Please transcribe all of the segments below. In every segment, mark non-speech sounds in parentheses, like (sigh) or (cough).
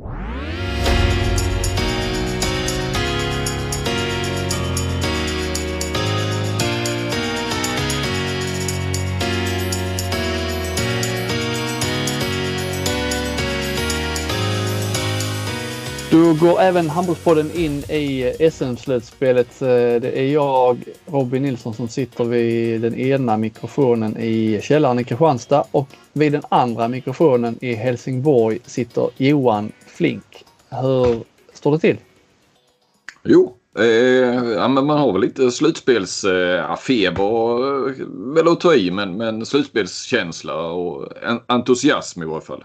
Då går även Handbollspodden in i SM-slutspelet. Eh, det är jag, Robin Nilsson, som sitter vid den ena mikrofonen i källaren i Kristianstad och vid den andra mikrofonen i Helsingborg sitter Johan Flink. Hur står det till? Jo, eh, ja, men man har väl lite slutspelsfeber, eh, väl eh, att ta i, men, men slutspelskänsla och en, entusiasm i varje fall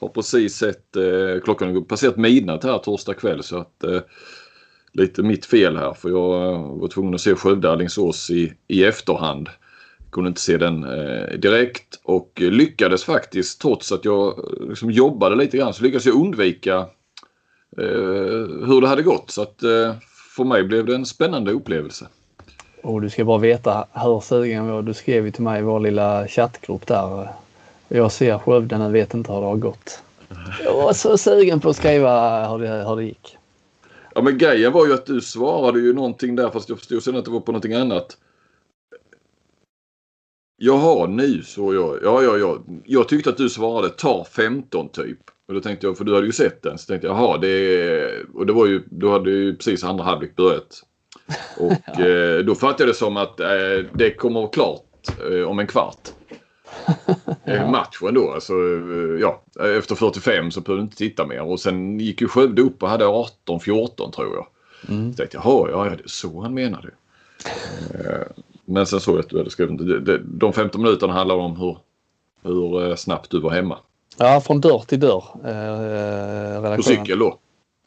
har precis sett, eh, klockan har passerat midnatt här torsdag kväll så att eh, lite mitt fel här för jag eh, var tvungen att se Skövde Alingsås i, i efterhand. Kunde inte se den eh, direkt och lyckades faktiskt trots att jag liksom jobbade lite grann så lyckades jag undvika eh, hur det hade gått. Så att eh, för mig blev det en spännande upplevelse. Och du ska bara veta hur sugen var. Du skrev ju till mig i vår lilla chattgrupp där jag ser Skövde nu, vet inte hur det har gått. Jag var så sugen på att skriva hur det, hur det gick. Ja men grejen var ju att du svarade ju någonting där fast jag förstod sen att det var på någonting annat. Jaha, nu så jag. Ja, ja, ja. Jag tyckte att du svarade ta 15 typ. Och då tänkte jag, för du hade ju sett den, så tänkte jag jaha det är... Och det var ju, då hade ju precis andra halvlek börjat. (laughs) Och ja. eh, då fattade jag det som att eh, det kommer vara klart eh, om en kvart. (laughs) ja. matchen då. Alltså, ja, efter 45 så behövde du inte titta mer. Och sen gick ju Skövde upp och hade 18-14 tror jag. Mm. Så tänkte jag, jaha, ja, det är så han menade. (laughs) Men sen såg jag att du hade skrivit De 15 minuterna handlar om hur, hur eh, snabbt du var hemma. Ja, från dörr till dörr. Eh, På cykel då?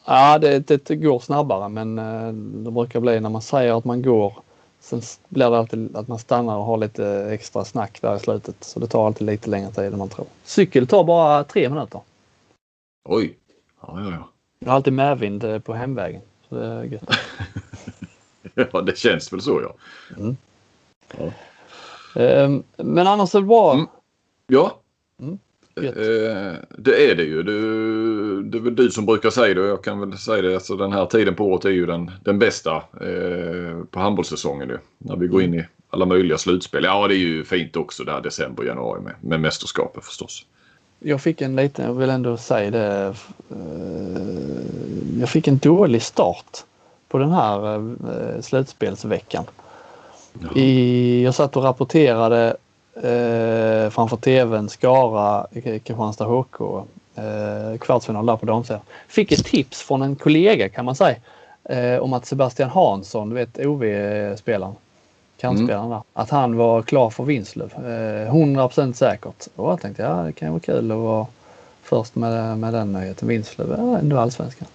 Ja, det, det, det går snabbare men eh, det brukar bli när man säger att man går Sen blir det alltid att man stannar och har lite extra snack där i slutet. Så det tar alltid lite längre tid än man tror. Cykel tar bara tre minuter. Oj! Ja, ja, ja. Jag har alltid medvind eh, på hemvägen. Så det är gött. (laughs) ja, det känns väl så ja. Mm. Ja. Um, men annars är det bra. Mm. Ja. Mm. Eh, det är det ju. Du, det är väl du som brukar säga det och jag kan väl säga det. Alltså den här tiden på året är ju den, den bästa eh, på handbollssäsongen nu. När vi går in i alla möjliga slutspel. Ja det är ju fint också där december, januari med, med mästerskapet förstås. Jag fick en liten, jag vill ändå säga det. Eh, jag fick en dålig start på den här eh, slutspelsveckan. I, jag satt och rapporterade eh, framför tvn Skara, Kristianstad HK. Eh, kvartsfinal där på damsidan. Fick ett tips från en kollega kan man säga eh, om att Sebastian Hansson, du vet OV-spelaren, kantspelaren mm. där, att han var klar för Vinslöv. Eh, 100% säkert. Och jag tänkte ja det kan ju vara kul att vara först med, med den nyheten. Vinslöv är ändå allsvenskan.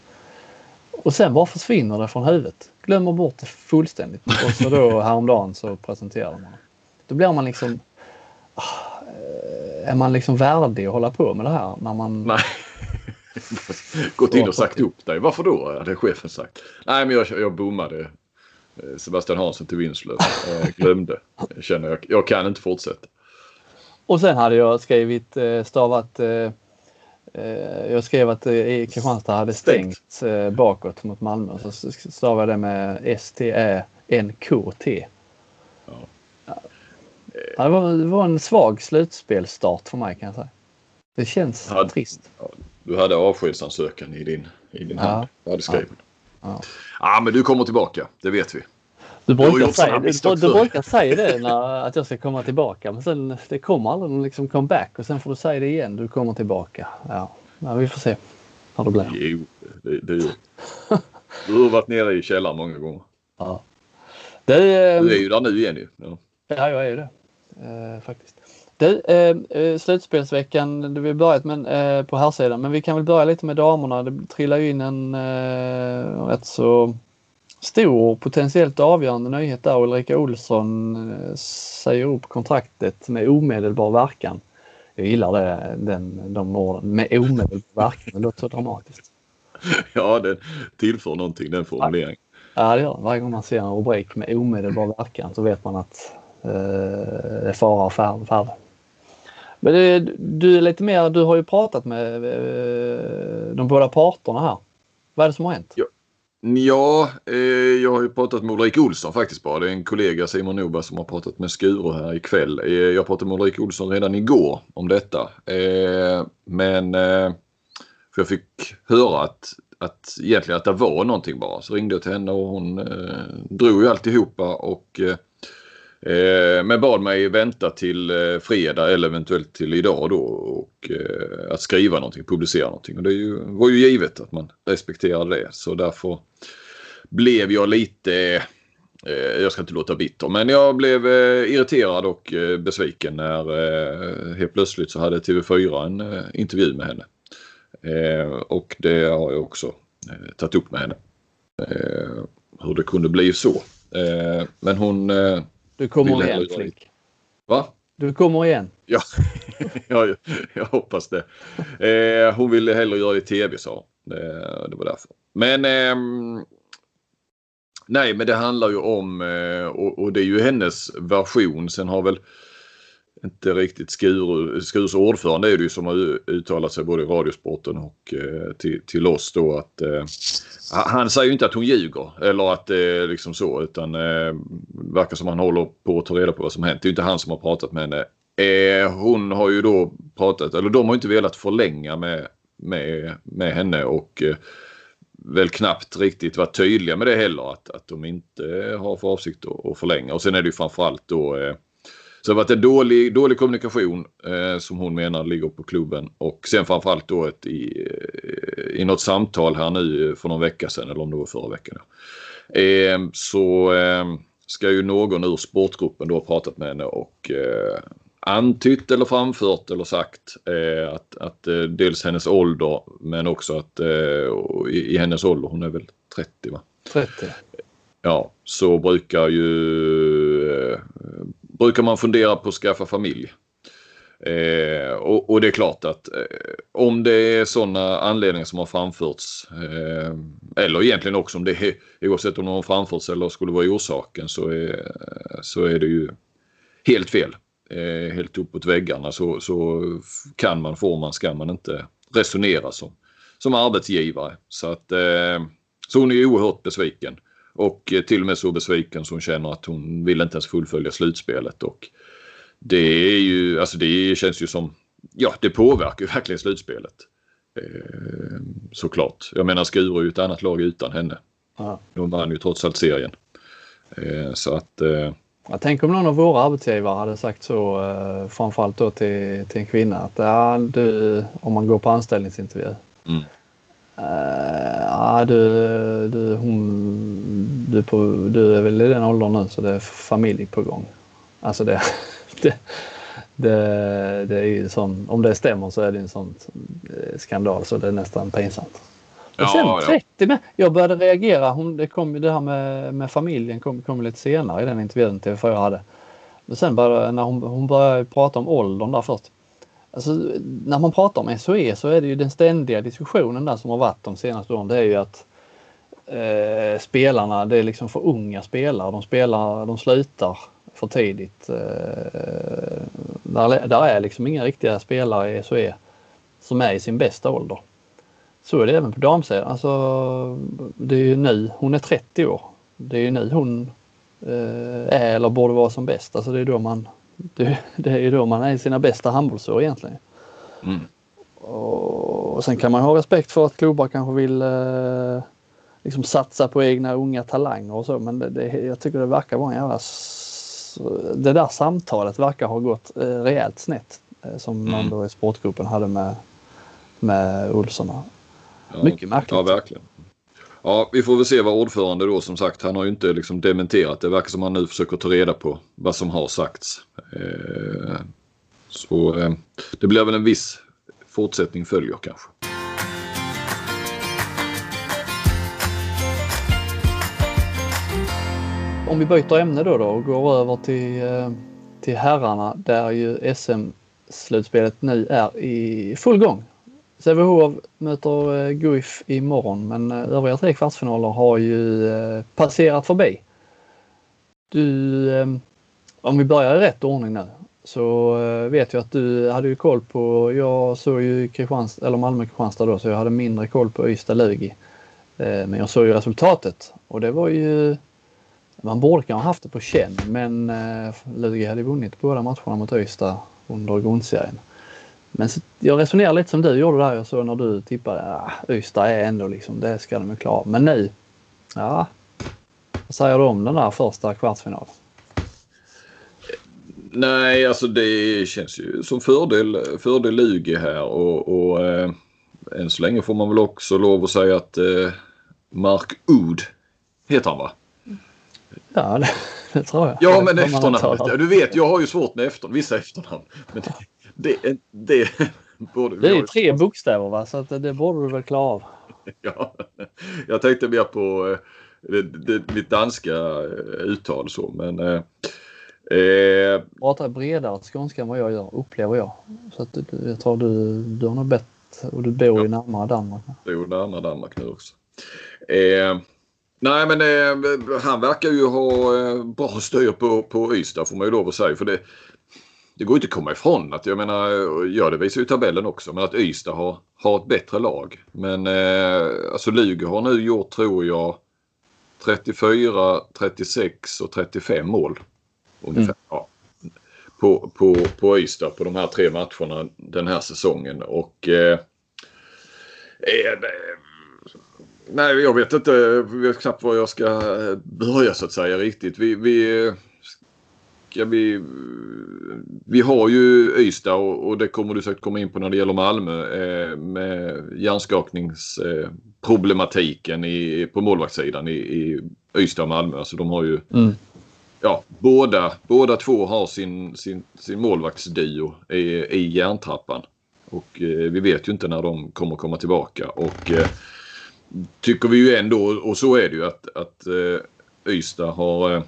Och sen bara försvinner det från huvudet. Glömmer bort det fullständigt. Och så då häromdagen så presenterar man Då blir man liksom är man liksom värdig att hålla på med det här när man... Nej. Gått in och sagt upp dig. Varför då? hade chefen sagt. Nej, men jag, jag bommade eh, Sebastian Hansson till Vinslöv. Jag glömde. Jag känner jag, jag kan inte fortsätta. Och sen hade jag skrivit, eh, stavat eh, jag skrev att Kristianstad hade stängt bakåt mot Malmö. Så stavade jag det med S-T-Ä-N-K-T. Ja, det, var, det var en svag slutspelstart för mig kan jag säga. Det känns hade, trist. Ja, du hade avskedsansökan i din, i din ja. hand. Du hade skrivit. Ja. ja. men du kommer tillbaka. Det vet vi. Du brukar, säga, du, du brukar säga det när, att jag ska komma tillbaka men sen det kommer aldrig någon liksom comeback och sen får du säga det igen. Du kommer tillbaka. Ja, ja vi får se hur det blir. Jo, det, det gör Du har varit nere i källaren många gånger. Ja. Det, du är ju där nu igen ju. Ja, ja jag är ju det eh, faktiskt. Du, eh, eh, slutspelsveckan, vi har börjat med, eh, på här sidan men vi kan väl börja lite med damerna. Det trillar ju in en eh, rätt så stor potentiellt avgörande nyhet där. Ulrika Olsson eh, säger upp kontraktet med omedelbar verkan. Jag gillar det, den, de orden, med omedelbar verkan. Det låter så dramatiskt. (laughs) Ja, det tillför någonting den formuleringen. Ja, det gör det. Varje gång man ser en rubrik med omedelbar verkan så vet man att det eh, är fara och färd. Men det, du är lite mer, du har ju pratat med eh, de båda parterna här. Vad är det som har hänt? Ja, ja eh, jag har ju pratat med Ulrik Olsson faktiskt bara. Det är en kollega Simon Norberg, som har pratat med Skuru här ikväll. Eh, jag pratade med Ulrik Olsson redan igår om detta. Eh, men eh, för jag fick höra att, att egentligen att det var någonting bara. Så ringde jag till henne och hon eh, drog ju alltihopa och Eh, Eh, men bad mig vänta till eh, fredag eller eventuellt till idag då och eh, att skriva någonting, publicera någonting. Och det ju, var ju givet att man respekterade det. Så därför blev jag lite, jag ska inte låta bitter, men jag blev irriterad och besviken när helt plötsligt så hade TV4 en intervju med henne. och det har jag också tagit upp med henne. hur det kunde bli så. men hon du kommer igen Flink. Va? Du kommer igen. (laughs) Ja, jag, jag hoppas det. Eh, hon ville hellre göra det i tv sa det, det var därför. Men eh, Nej, men det handlar ju om eh, och, och, det är ju hennes version. Sen har väl inte riktigt Skuru, Skurus ordförande är det ju som har uttalat sig både i Radiosporten och eh, till, till oss då att eh, han säger ju inte att hon ljuger eller att det är liksom så utan eh, verkar som han håller på att ta reda på vad som hänt. Det är ju inte han som har pratat med henne. Eh, hon har ju då pratat, eller de har inte velat förlänga med, med, med henne och eh, väl knappt riktigt varit tydliga med det heller att, att de inte har för avsikt att, att förlänga. Och sen är det ju framförallt då eh, så det har varit en dålig, dålig kommunikation eh, som hon menar ligger på klubben och sen framförallt då ett, i, i något samtal här nu för någon vecka sedan eller om det var förra veckan. Eh, så eh, ska ju någon ur sportgruppen då ha pratat med henne och eh, antytt eller framfört eller sagt eh, att, att eh, dels hennes ålder men också att eh, i, i, hennes ålder, hon är väl 30 va? 30. Ja, så brukar ju eh, brukar man fundera på att skaffa familj. Eh, och, och, det är klart att eh, om det är sådana anledningar som har framförts eh, eller egentligen också om det är oavsett om de har framförts eller skulle vara orsaken så är, så är det ju helt fel. Eh, helt uppåt väggarna så, så kan man, får man, ska man inte resonera som, som arbetsgivare. Så att eh, så hon är oerhört besviken. Och eh, till och med så besviken hon känner att hon vill inte ens fullfölja slutspelet. Och det är ju, alltså det känns ju som, ja det påverkar ju (laughs) verkligen slutspelet. Eh, såklart. Jag menar Skuru är ju ett annat lag utan henne. Ja. De vann ju trots allt serien. Eh, så att... Eh, jag tänker om någon av våra arbetsgivare hade sagt så, eh, framförallt då till, till en kvinna, att ja, du, om man går på anställningsintervju. Mm. Uh, ja, du, du, hon, du, på, du är väl i den åldern nu så det är familj på gång. Alltså det, (laughs) det, det, det är ju sån, om det stämmer så är det en sån eh, skandal så det är nästan pinsamt. Och sen ja, 30 med. Jag började reagera. Hon, det kom det här med, med familjen kom, kom lite senare i den intervjun TV4 hade. Men sen började, när hon, hon började prata om åldern där först. Alltså, när man pratar om SOE så är det ju den ständiga diskussionen där som har varit de senaste åren. Det är ju att eh, spelarna, det är liksom för unga spelare. De spelar, de slutar för tidigt. Eh, där, där är liksom inga riktiga spelare i SOE som är i sin bästa ålder. Så är det även på damsidan. Alltså, det är ju nu, hon är 30 år. Det är ju nu hon eh, är eller borde vara som bäst. Alltså det är då man det, det är ju då man är i sina bästa handbollsår egentligen. Mm. Och, och sen kan man ha respekt för att klubbar kanske vill eh, liksom satsa på egna unga talanger och så men det, det, jag tycker det verkar vara en jävla... Det där samtalet verkar ha gått eh, rejält snett eh, som mm. man då i sportgruppen hade med, med Olsson. Ja, Mycket märkligt. Ja, verkligen. Ja, vi får väl se vad ordförande då som sagt. Han har ju inte liksom dementerat. Det verkar som han nu försöker ta reda på vad som har sagts. Eh, så eh, det blir väl en viss fortsättning följer kanske. Om vi byter ämne då, då och går över till, eh, till herrarna där ju SM-slutspelet nu är i full gång. Sävehof möter eh, Guif imorgon men eh, övriga tre kvartsfinaler har ju eh, passerat förbi. Du, om vi börjar i rätt ordning nu, så vet jag att du hade ju koll på, jag såg ju Kristianstad, eller Malmö-Kristianstad då, så jag hade mindre koll på Ystad-Lugi. Men jag såg ju resultatet och det var ju, man borde kanske haft det på känn men Lugi hade vunnit båda matcherna mot Ystad under grundserien. Men så, jag resonerar lite som du gjorde där. Jag såg när du tippade. Ah, Ystad är ändå liksom, det ska de ju klara. Men nu, ja. Vad säger du om den där första kvartsfinalen? Nej, alltså det känns ju som fördel, fördel Lugi här och, och eh, än så länge får man väl också lov att säga att eh, Mark Oud heter han va? Ja, det, det tror jag. Ja, men efternamnet. Du vet, jag har ju svårt med efter, vissa efternamn. Men det, det, det borde Det är ju tre bokstäver va, så att det borde du väl klara av. (laughs) Ja, jag tänkte mer på eh, det, det, mitt danska eh, uttal så, men eh, Eh, pratar bredare skånska än vad jag gör, upplever jag. Så att jag tror du, du har nog bett och du bor ja. ju närmare Danmark. Jag bor närmare Danmark nu också. Eh, nej men eh, han verkar ju ha eh, bra styr på, på Ystad får man ju lov att säga. För det, det går inte att komma ifrån att jag menar, ja det visar ju tabellen också, men att Ystad har, har ett bättre lag. Men eh, alltså Luger har nu gjort tror jag 34, 36 och 35 mål. Ungefär. Mm. Ja. På, på, på Ystad på de här tre matcherna den här säsongen. Och eh, eh, Nej, jag vet inte. Jag vet knappt var jag ska börja så att säga riktigt. Vi, vi, ska vi, vi har ju Ystad och, och det kommer du säkert komma in på när det gäller Malmö eh, med hjärnskakningsproblematiken i, på målvaktssidan i, i Ystad och Malmö. Alltså de har ju mm ja, båda, båda två har sin, sin, sin målvaktsdio i, i järntrappan. Och eh, vi vet ju inte när de kommer komma tillbaka. Och eh, tycker vi ju ändå, och så är det ju att, att eh, Ystad har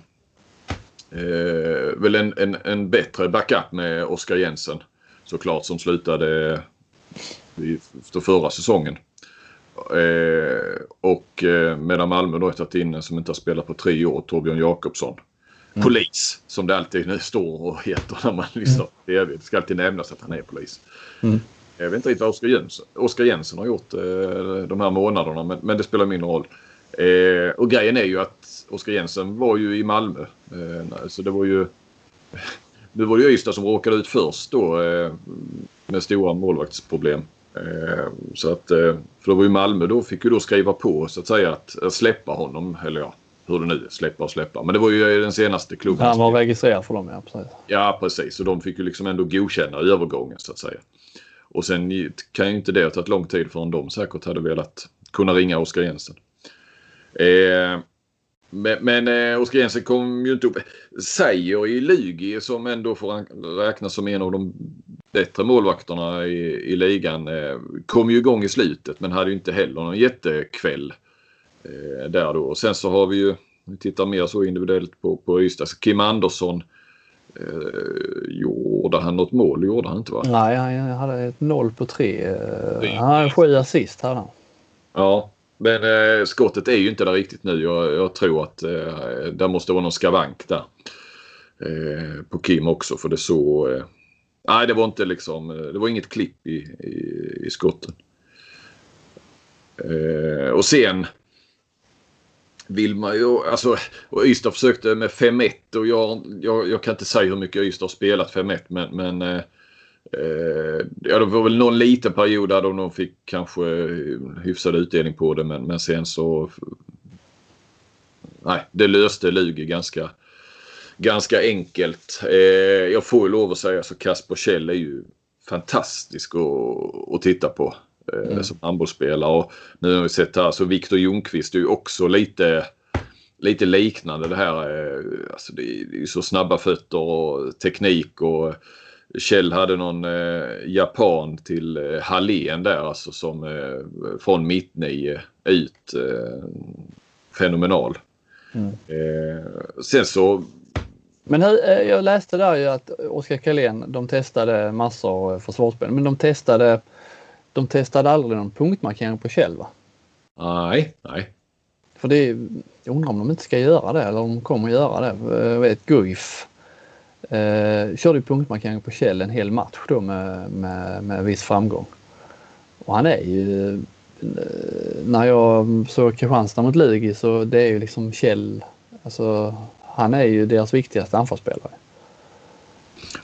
eh, väl en, en, en bättre backup med Oskar Jensen. Såklart som slutade efter förra säsongen. Eh, och eh, medan Malmö då har tagit in en som inte har spelat på tre år, Torbjörn Jakobsson. Mm. Polis som det alltid står och heter när man lyssnar på TV. Det ska alltid nämnas att han är polis. Mm. Jag vet inte riktigt vad Oskar Jensen, Jensen har gjort eh, de här månaderna men, men det spelar mindre roll. Eh, och grejen är ju att Oskar Jensen var ju i Malmö. Eh, så det var ju... (laughs) Nu var det ju Ystad som råkade ut först då eh, med stora målvaktsproblem. Eh, så att, eh, för det var ju Malmö då fick ju då skriva på så att säga att, att släppa honom. Eller ja, hur det nu är, släppa och släppa. Men det var ju den senaste klubben. Han var registrerad för dem, ja precis. Ja precis, och de fick ju liksom ändå godkänna övergången så att säga. Och sen kan ju inte det ha tagit lång tid förrän de säkert hade velat kunna ringa Oskar Jensen. Eh, men, men eh, Oskar Jensen kom ju inte upp. Säger i Lugi som ändå får räknas som en av de bättre målvakterna i, i ligan. Eh, kom ju igång i slutet men hade ju inte heller någon jättekväll. Eh, där då. Och sen så har vi ju, vi tittar mer så individuellt på, på Ystad, Kim Andersson. Eh, gjorde han något mål? gjorde han inte va? Nej, han hade ett noll på tre. Han hade sju assist hade han. Ja, men eh, skottet är ju inte där riktigt nu. Jag, jag tror att eh, det måste vara någon skavank där. Eh, på Kim också för det så... Eh, nej, det var inte liksom... Eh, det var inget klipp i, i, i skotten. Eh, och sen vill man ju, alltså, och Ystad försökte med 5-1 och jag, jag, jag, kan inte säga hur mycket Ystad har spelat 5-1 men, men eh, eh, ja, det var väl någon liten period där de fick kanske hyfsad utdelning på det men, men sen så nej, det löste Lugi ganska, ganska enkelt. Eh, jag får ju lov att säga så Kasper Kjell är ju fantastisk att, att titta på eh, mm. som handbollsspelare. Och nu har vi sett här så Viktor Ljungqvist är ju också lite lite liknande det här. Eh, alltså det är ju så snabba fötter och teknik och Kjell hade någon eh, japan till eh, Hallén där alltså som eh, från mittnio ut eh, fenomenal. Mm. Eh, sen så men hur, eh, jag läste där ju att Oskar Karlén, de testade massor försvarsspel, men de testade de testade aldrig någon punktmarkering på Kjell va? Nej, nej. För det, jag undrar om de inte ska göra det eller om de kommer göra det. Jag vet Guif Eh, körde punktmarkering på Kjell en hel match då med, med, med viss framgång. Och han är ju, eh, när jag såg Kristianstad mot Lugi så det är ju liksom Kjell, alltså han är ju deras viktigaste anfallsspelare.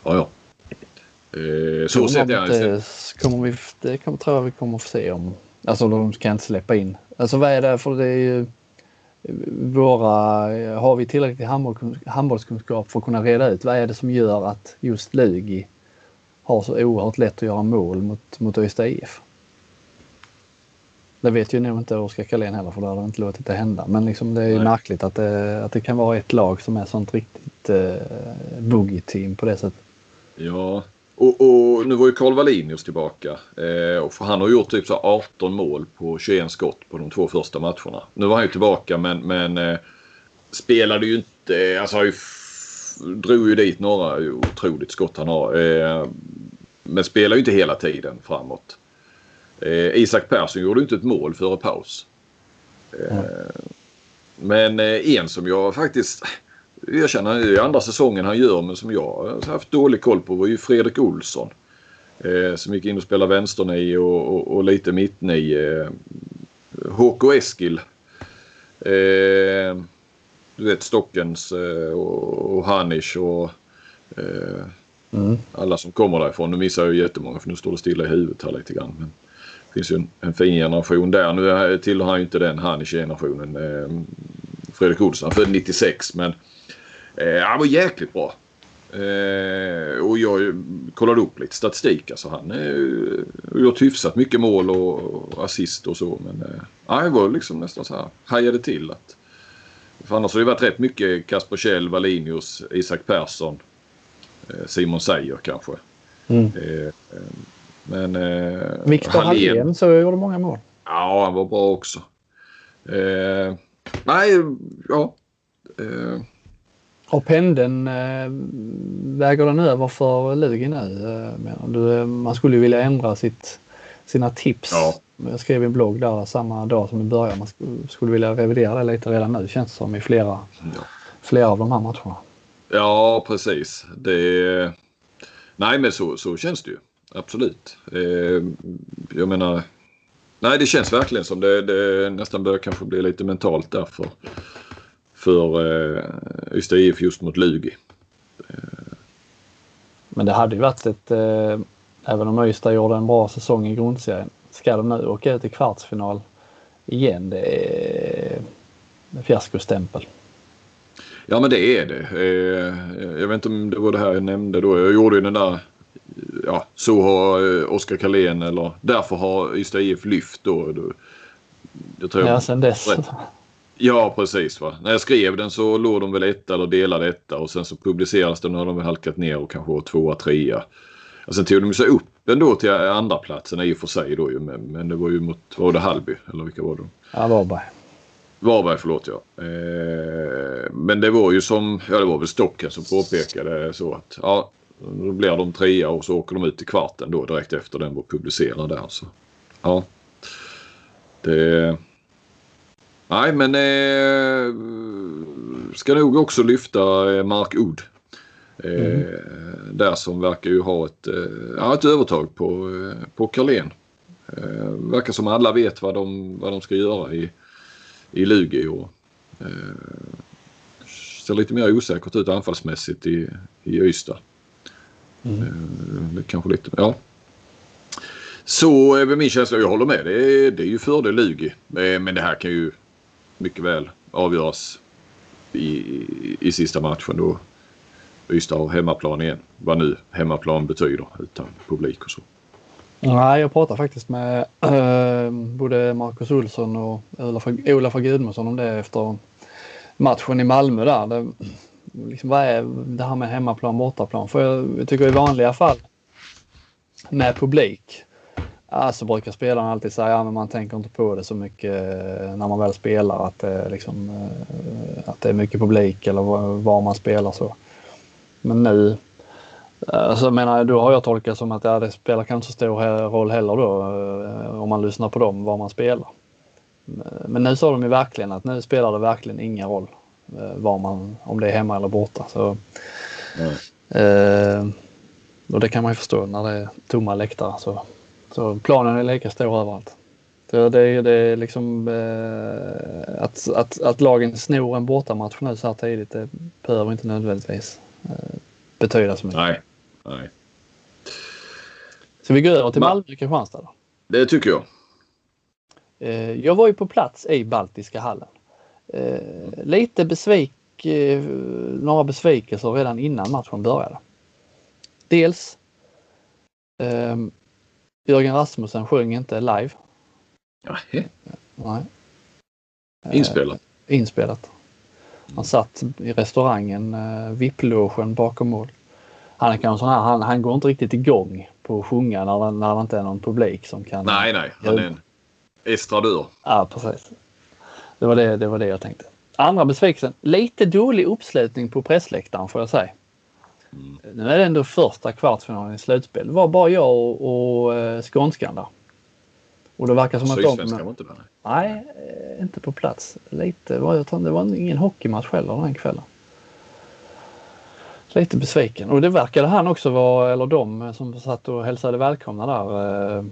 Ja, ja. Eh, så sett jag det. Kommer vi, det kommer, tror jag vi kommer få se om, alltså de kan inte släppa in. Alltså vad är det för det är ju våra, har vi tillräcklig handbollskunskap för att kunna reda ut vad är det som gör att just Lugi har så oerhört lätt att göra mål mot, mot Öysta IF? Det vet ju nog inte Oskar Karlén heller för det hade inte låtit det hända. Men liksom det är ju märkligt att det, att det kan vara ett lag som är sånt riktigt eh, boogie-team på det sättet. Ja, och, och, nu var ju Karl Wallinius tillbaka. Eh, och han har gjort typ så 18 mål på 21 skott på de två första matcherna. Nu var han ju tillbaka men, men eh, spelade ju inte... Alltså han ju drog ju dit några otroligt skott han har. Eh, men spelar ju inte hela tiden framåt. Eh, Isak Persson gjorde inte ett mål före paus. Mm. Men eh, en som jag faktiskt det är andra säsongen han gör men som jag har haft dålig koll på var ju Fredrik Olsson. Eh, som gick in och spelade vänsternie och, och, och lite mittnie. Eh, HK Eskil. Eh, du vet Stockens eh, och, och Hanish och eh, mm. alla som kommer därifrån. Nu missar jag ju jättemånga för nu står det stilla i huvudet här lite grann. Men det finns ju en, en fin generation där. Nu tillhör han ju inte den Hanish-generationen. Eh, Fredrik Olsson född 96 men Eh, han var jäkligt bra. Eh, och jag kollade upp lite statistik. Alltså han har gjort hyfsat mycket mål och assist och så. Men eh, han var liksom nästan så här. Hajade till att. För annars har det varit rätt mycket Kasper Kjell, Wallinius, Isak Persson, eh, Simon Seijer kanske. Mm. Eh, eh men... Eh, Viktor Hallén så gjorde många mål. Ja, han var bra också. Eh, nej, ja. Eh, har pendeln, äh, väger den över för Lugi nu? Äh, du, man skulle vilja ändra sitt, sina tips. Ja. Jag skrev en blogg där samma dag som det började. Man skulle vilja revidera det lite redan nu känns det som i flera, ja. flera av de här matcherna. Ja precis. Det, nej men så, så känns det ju. Absolut. Eh, jag menar Nej det känns verkligen som det, det nästan börjar kanske bli lite mentalt därför för eh, Ystad IF just mot Lugi. Men det hade ju varit ett, eh, även om Ystad gjorde en bra säsong i grundserien, ska de nu åka ut i kvartsfinal igen, det är fiaskostämpel. Ja men det är det. Eh, jag vet inte om det var det här jag nämnde då. Jag gjorde ju den där ja, så har eh, Oskar Karlén eller därför har Ystad IF lyft då. Jag tror ja, sen dess. Rätt, Ja precis. Va? När jag skrev den så låg de väl etta eller delade etta och sen så publicerades den och har de väl halkat ner och kanske var tvåa, trea. Och sen tog de sig upp ändå till andra platsen i och för sig då ju. Men, men det var ju mot, var det Hallby eller vilka var det? Ja, Varberg. Varberg, förlåt ja. Eh, men det var ju som, ja det var väl Stocken som påpekade så att ja, då blir de trea och så åker de ut i kvarten då direkt efter den var publicerad där. Så, ja. Det, Nej, men eh, ska nog också lyfta eh, Mark Oud. Eh, mm. Där som verkar ju ha ett, eh, ett övertag på, eh, på Carlén. Eh, verkar som alla vet vad de, vad de ska göra i, i Lugi eh, ser lite mer osäkert ut anfallsmässigt i, i Ystad. Mm. Eh, kanske lite, ja. Så min känsla, jag håller med, det är, det är ju fördel Lugi. Eh, men det här kan ju mycket väl avgöras i, i, i sista matchen då Ystad har hemmaplan igen. Vad nu hemmaplan betyder utan publik och så. Nej, jag pratade faktiskt med äh, både Marcus Olsson och Olaf Gudmundsson om det efter matchen i Malmö där. Det, liksom, vad är det här med hemmaplan bortaplan? För jag, jag tycker i vanliga fall med publik Ja, så brukar spelarna alltid säga att ja, man tänker inte på det så mycket eh, när man väl spelar. Att det, liksom, eh, att det är mycket publik eller var man spelar så. Men nu, alltså, menar, då har jag tolkat som att ja, det spelar kanske så stor roll heller då eh, om man lyssnar på dem, var man spelar. Men nu sa de ju verkligen att nu spelar det verkligen ingen roll var man, om det är hemma eller borta. Så, Eh, och det kan man ju förstå när det är tomma läktare. Så, så planen är lika stor överallt. Så det, det är liksom eh, att, att, att lagen snor en bortamatch nu så här tidigt det behöver inte nödvändigtvis eh, betyda så mycket. Nej. Nej. Så vi går över till Ma- Malmö och Kristianstad då. Det tycker jag. Eh, jag var ju på plats i Baltiska hallen. Eh, lite besvik, eh, några besvikelser redan innan matchen började. Dels eh, Jörgen Rasmussen sjöng inte live. Jahe. Nej. Eh, Inspelat. inspelat. Han satt i restaurangen, eh, VIP-logen bakom mål. Han är kanske sån här, han, han går inte riktigt igång på att sjunga när, när det inte är någon publik som kan... Nej, nej. Han är en estradör. Ja, precis. Det var det, det var det jag tänkte. Andra besvikelsen. Lite dålig uppslutning på pressläktaren får jag säga. Mm. Nu är det ändå första kvartsfinalen i slutspel. Det var bara jag och, och eh, skånskan där. Och det verkar som att de... var inte där. Nej, eh, inte på plats. Lite, var jag det var ingen hockeymatch heller den kvällen. Lite besviken. Och det verkade han också vara, eller de som satt och hälsade välkomna där. Eh,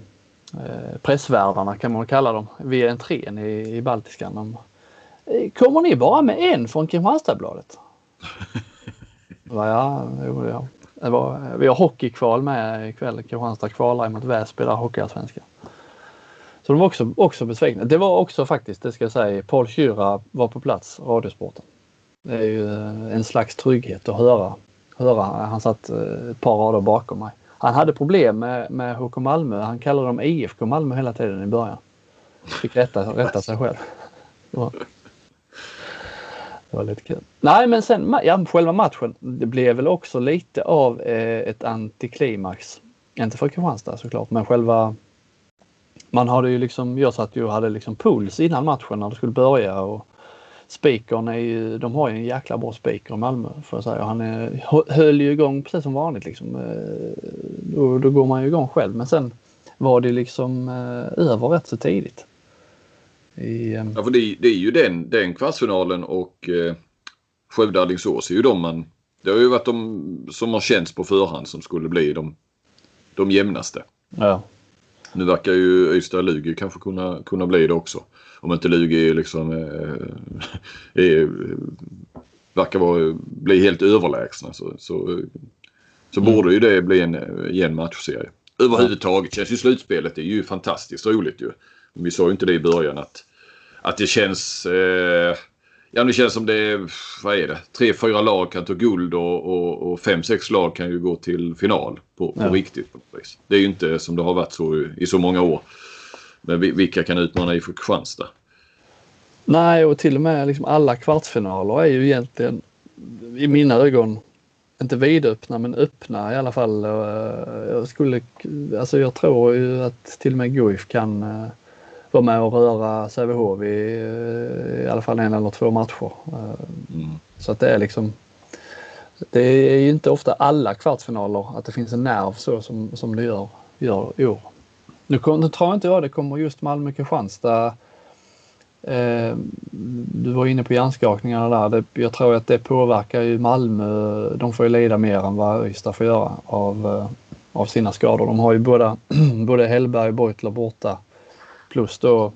eh, pressvärdarna kan man kalla dem. Vid entrén i, i Baltiskan. De, eh, Kommer ni bara med en från Kristianstadsbladet? (laughs) Jag ja, jo, ja. Det var, vi har hockeykval med ikväll. Kristianstad kvalar mot Väsby, där hockeyallsvenskan. Så de var också, också besvikna. Det var också faktiskt, det ska jag säga, Paul Kyra var på plats, Radiosporten. Det är ju eh, en slags trygghet att höra. höra. Han satt eh, ett par rader bakom mig. Han hade problem med, med HK Malmö. Han kallade dem IFK Malmö hela tiden i början. Fick rätta, rätta sig själv. Det var, lite kul. Nej men sen ja, själva matchen. Det blev väl också lite av eh, ett antiklimax. Inte för Kristianstad såklart men själva man hade ju liksom, jag satt ju och hade liksom puls innan matchen när det skulle börja och Spikern är ju, de har ju en jäkla bra speaker i Malmö får jag säga. Han är, höll ju igång precis som vanligt liksom. Eh, då, då går man ju igång själv men sen var det liksom eh, över rätt så tidigt. I, eh, Ja, för det, det är ju den, den kvartsfinalen och eh, Skövde Alingsås är ju de man... Det har ju varit de som har känts på förhand som skulle bli de, de jämnaste. ja. Nu verkar ju Ystad-Lugi kanske kunna, kunna bli det också. Om inte Lugi liksom... Eh, (laughs) är, verkar vara, bli helt överlägsna så, så, så Mm. borde ju det bli en eh, jämn matchserie. Överhuvudtaget känns ju slutspelet det är ju fantastiskt roligt ju. Vi sa ju inte det i början att, att det känns... Eh, ja det känns som det är, vad är det, tre, fyra lag kan ta guld och, och, och fem, sex lag kan ju gå till final på, på Ja. riktigt. På. Det är ju inte som det har varit så i, så många år. Men vi- vilka kan utmana i Kristianstad? Nej och till och med liksom alla kvartsfinaler är ju egentligen i mina ögon inte vidöppna men öppna i alla fall. Eh, Jag skulle, alltså jag tror ju att till och med Guif kan eh, vara med och röra Sävehof i, eh, i alla fall en eller två matcher. Eh, Mm. Så att det är liksom det är ju inte ofta alla kvartsfinaler att det finns en nerv så som, som det gör, gör i år. Nu, kom, nu tror inte jag det kommer just Malmö-Kristianstad Eh, du var inne på hjärnskakningarna där. Det, jag tror att det påverkar ju Malmö. De får ju lida mer än vad Ystad får göra av, eh, av sina skador. De har ju båda, (clears throat) både Hellberg och Beutler borta. Plus då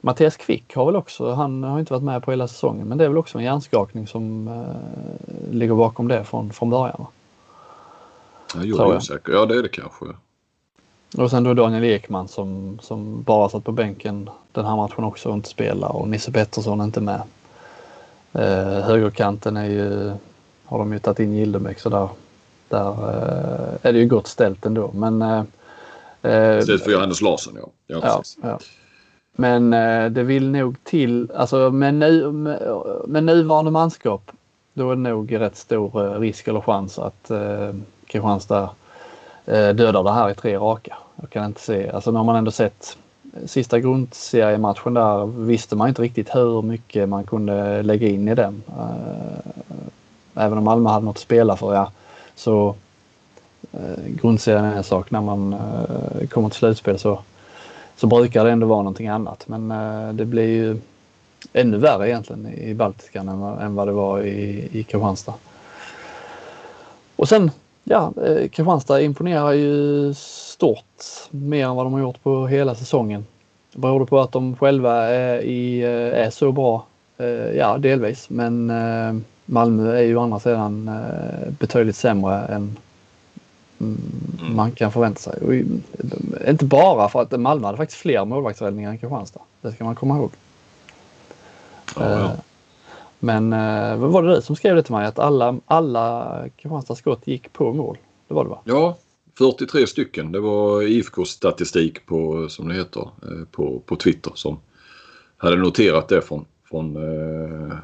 Mattias Kvick har väl också, han har inte varit med på hela säsongen, men det är väl också en hjärnskakning som eh, ligger bakom det från, från början. Va? Ja, jag osäker. Ja det är det kanske. Och sen då Daniel Ekman som, som bara satt på bänken den här matchen också och inte spelar och Nisse Pettersson är inte med. Eh, högerkanten är ju, har de ju tagit in Gildebäck så där, där eh, är det ju gott ställt ändå. Men, eh, eh, Istället för Johannes Larsson ja. Ja, ja, ja. Men eh, det vill nog till, alltså med, nu, med, med nuvarande manskap då är det nog rätt stor eh, risk eller chans att eh, Kristianstad eh, dödar det här i tre raka. Jag kan inte se, alltså nu har man ändå sett sista grundseriematchen där visste man inte riktigt hur mycket man kunde lägga in i den. Eh, även om Malmö hade något att spela för ja, så eh, grundserien är en sak när man eh, kommer till slutspel så så brukar det ändå vara någonting annat. Men eh, det blir ju ännu värre egentligen i Baltikan än, vad- än vad det var i, i Kristianstad. Och sen ja, eh, Kristianstad imponerar ju stort mer än vad de har gjort på hela säsongen. Det Beror på att de själva är, i, eh, är så bra? Eh, ja, delvis. Men eh, Malmö är ju å andra sidan eh, betydligt sämre än man kan förvänta sig. Och, inte bara för att Malmö hade faktiskt fler målvaktsräddningar än Kristianstad. Det ska man komma ihåg. Ja, ja. Eh, Men eh, vad var det du som skrev det till mig? Att alla, alla Kristianstads skott gick på mål? Det var det va? Ja, 43 stycken. Det var IFKs statistik på, som det heter, eh, på, på Twitter som hade noterat det från, från eh,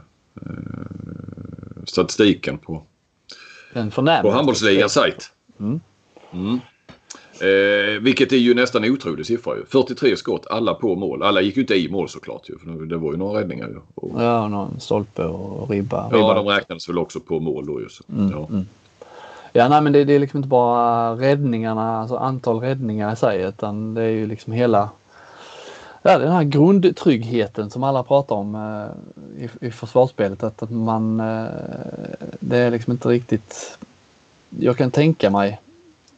statistiken på, En förnämlig. på handbollsligans sajt. Mm. Mm. Eh, vilket är ju nästan otrolig siffra. Ju. 43 skott, alla på mål. Alla gick ju inte i mål såklart. Ju, för det var ju några räddningar. Ju. Och, Ja, någon stolpe och ribba. ja, ribba. de räknades väl också på mål då. Ju, så. Mm, ja. mm. Ja, nej, men det, det är liksom inte bara räddningarna, alltså antal räddningar i sig, utan det är ju liksom hela ja, den här grundtryggheten som alla pratar om eh, i, i försvarsspelet. Att, att man, eh, det är liksom inte riktigt, jag kan tänka mig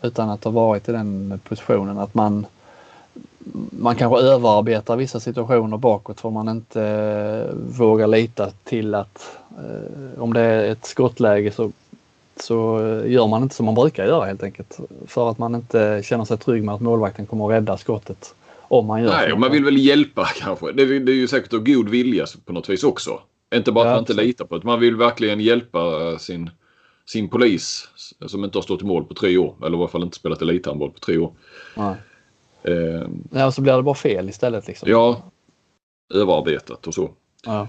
utan att ha varit i den positionen att man man kanske överarbetar vissa situationer bakåt för man inte eh, vågar lita till att eh, om det är ett skottläge så, så gör man inte som man brukar göra helt enkelt. För att man inte känner sig trygg med att målvakten kommer att rädda skottet. Om man gör Nej, och man vill väl hjälpa (laughs) kanske. Det, är- det är ju säkert av god vilja på något vis också. Inte bara att Ja, man inte litar på det. Man vill verkligen hjälpa eh, sin, sin polis som inte har stått i mål på tre år. Eller i alla fall inte spelat elithandboll på tre år. Nej. Eh, Ja, och så blir det bara fel istället. Liksom. ja, överarbetat och så. Ja.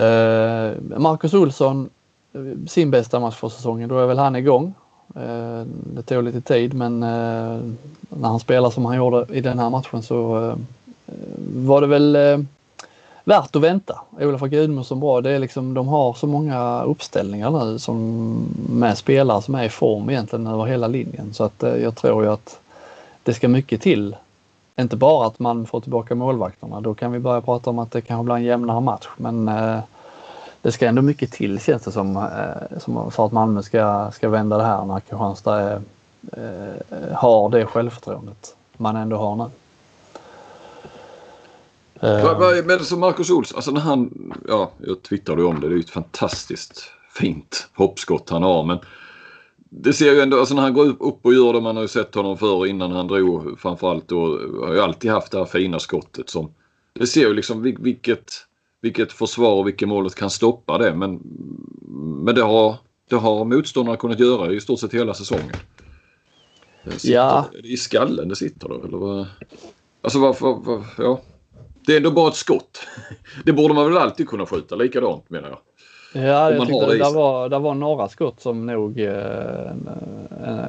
Eh, Marcus Olsson, eh, sin bästa match för säsongen, då är väl han igång. Eh, det tog lite tid men eh, när han spelar som han gjorde i den här matchen så eh, var det väl eh, värt att vänta. Olof Gudmundsson bra. Det är liksom, de har så många uppställningar nu som med spelare som är i form egentligen över hela linjen. Så att eh, jag tror ju att det ska mycket till inte bara att man får tillbaka målvakterna. Då kan vi börja prata om att det kanske blir en jämnare match. Men eh, det ska ändå mycket till känns det som, eh, som för att Malmö ska, ska vända det här när Kristianstad eh, har det självförtroendet man ändå har nu. Eh, Vad- vad är- men som Marcus Olsson, alltså när han, ja, jag twittrade ju om det. Det är ju ett fantastiskt fint hoppskott han har. Men det ser ju ändå, alltså när han går upp och gör det, man har ju sett honom förr innan han drog framförallt då, har ju alltid haft det här fina skottet som, det ser ju liksom vil- vilket, vilket försvar och vilket målet kan stoppa det. Men, men det har, det har motståndarna kunnat göra i stort sett hela säsongen. Sitter, Ja. I skallen det sitter då eller vad? Alltså varför, var, ja. Det är ändå bara ett skott. Det borde man väl alltid kunna skjuta likadant menar jag. Ja, jag tyckte det, där var, där var några skott som nog eh, en,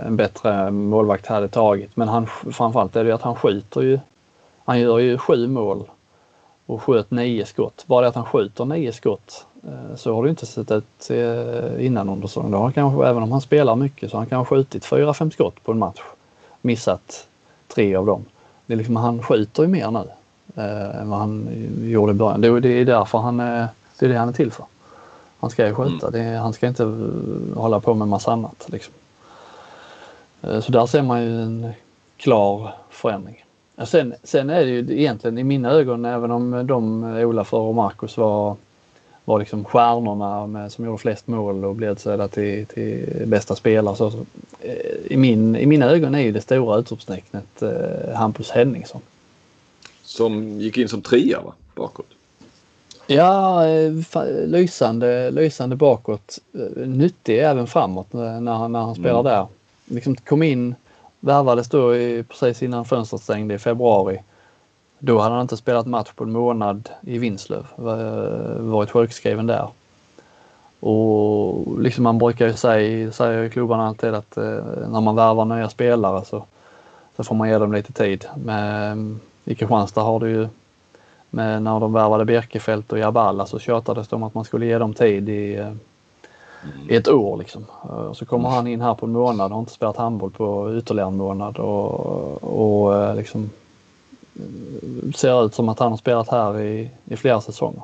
en bättre målvakt hade tagit. Men han, framförallt är det att han skjuter ju. Han gör ju sju mål och sköt nio skott. Bara det att han skjuter nio skott eh, så har det inte sett ut eh, innan under säsongen. Kanske, även om han spelar mycket så han kanske skjutit fyra, fem skott på en match. Missat tre av dem. Det är liksom, han skjuter ju mer nu eh, än vad han gjorde i början. Det, det är därför han är, det är det han är till för. Han ska ju skjuta. Det är, han ska inte eh, hålla på med massa annat. Liksom. Eh, Så där ser man ju en klar förändring. Ja, Sen, sen är det ju egentligen i mina ögon, även om de, eh, Olafur och Marcus var, var liksom stjärnorna med, som gjorde flest mål och blev utsedda till, till bästa spelare. Så, så, eh, i, min, I mina ögon är ju det stora utropstecknet eh, Hampus Henningsson. Som gick in som trea va? Bakåt. Ja, eh, lysande, lysande bakåt. Eh, Nyttig även framåt när han, när han spelar Mm. där. Liksom kom in, värvades då i, precis innan fönstret stängde i februari. Då hade han inte spelat match på en månad i Vinslöv. eh, Varit sjukskriven där. Och liksom man brukar ju säga, säger klubbarna alltid att när man värvar nya spelare så, så får man ge dem lite tid. Men i Kristianstad har du ju men när de värvade Birkefält och Jabala så tjatades det om att man skulle ge dem tid i, eh, i ett år. Liksom. Eh, Och så kommer han in här på en månad och har inte spelat handboll på ytterligare en månad. Och, och eh, liksom, ser ut som att han har spelat här i, i flera säsonger.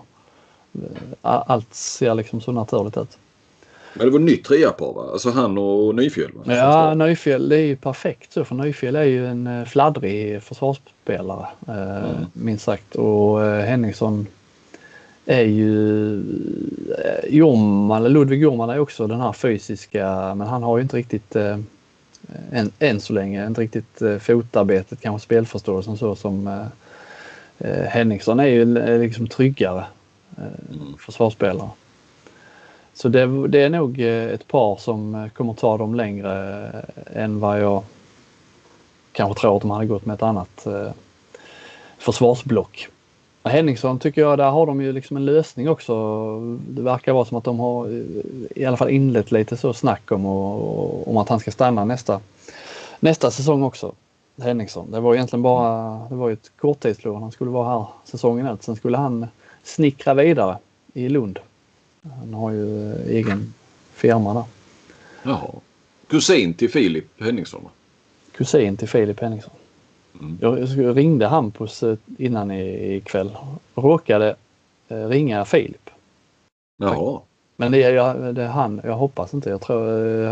Allt ser liksom så naturligt ut. Men det var nytt triapar va? Alltså han och Nyfjäll? Va? Ja, Nyfjäll det är ju perfekt så för Nyfjäll är ju en eh, fladdrig försvarsspelare mm. minst sagt och Henningsson är ju Jorman, Ludvig Jorman är också den här fysiska men han har ju inte riktigt än, än så länge inte riktigt fotarbetet, kanske spelförståelsen så som Henningsson är ju liksom tryggare mm. försvarsspelare. Så det, det, är nog eh, ett par som eh, kommer ta dem längre eh, än vad jag kanske tror att de hade gått med ett annat försvarsblock. Henningsson tycker jag, där har de ju liksom en lösning också. Det verkar vara som att de har i alla fall inlett lite så snack om, och, om att han ska stanna nästa, nästa säsong också. Henningsson. Det var egentligen bara, det var ju ett korttidslån. Han skulle vara här säsongen ut. Sen skulle han snickra vidare i Lund. Han har ju eh, egen firma där. Jaha. Kusin till Filip Henningsson? Kusin till Filip Henningsson. Mm. Jag ringde Hampus eh, innan ikväll. Råkade eh, ringa Filip. Jaha. Men det är, det är han. Jag hoppas inte. Jag tror,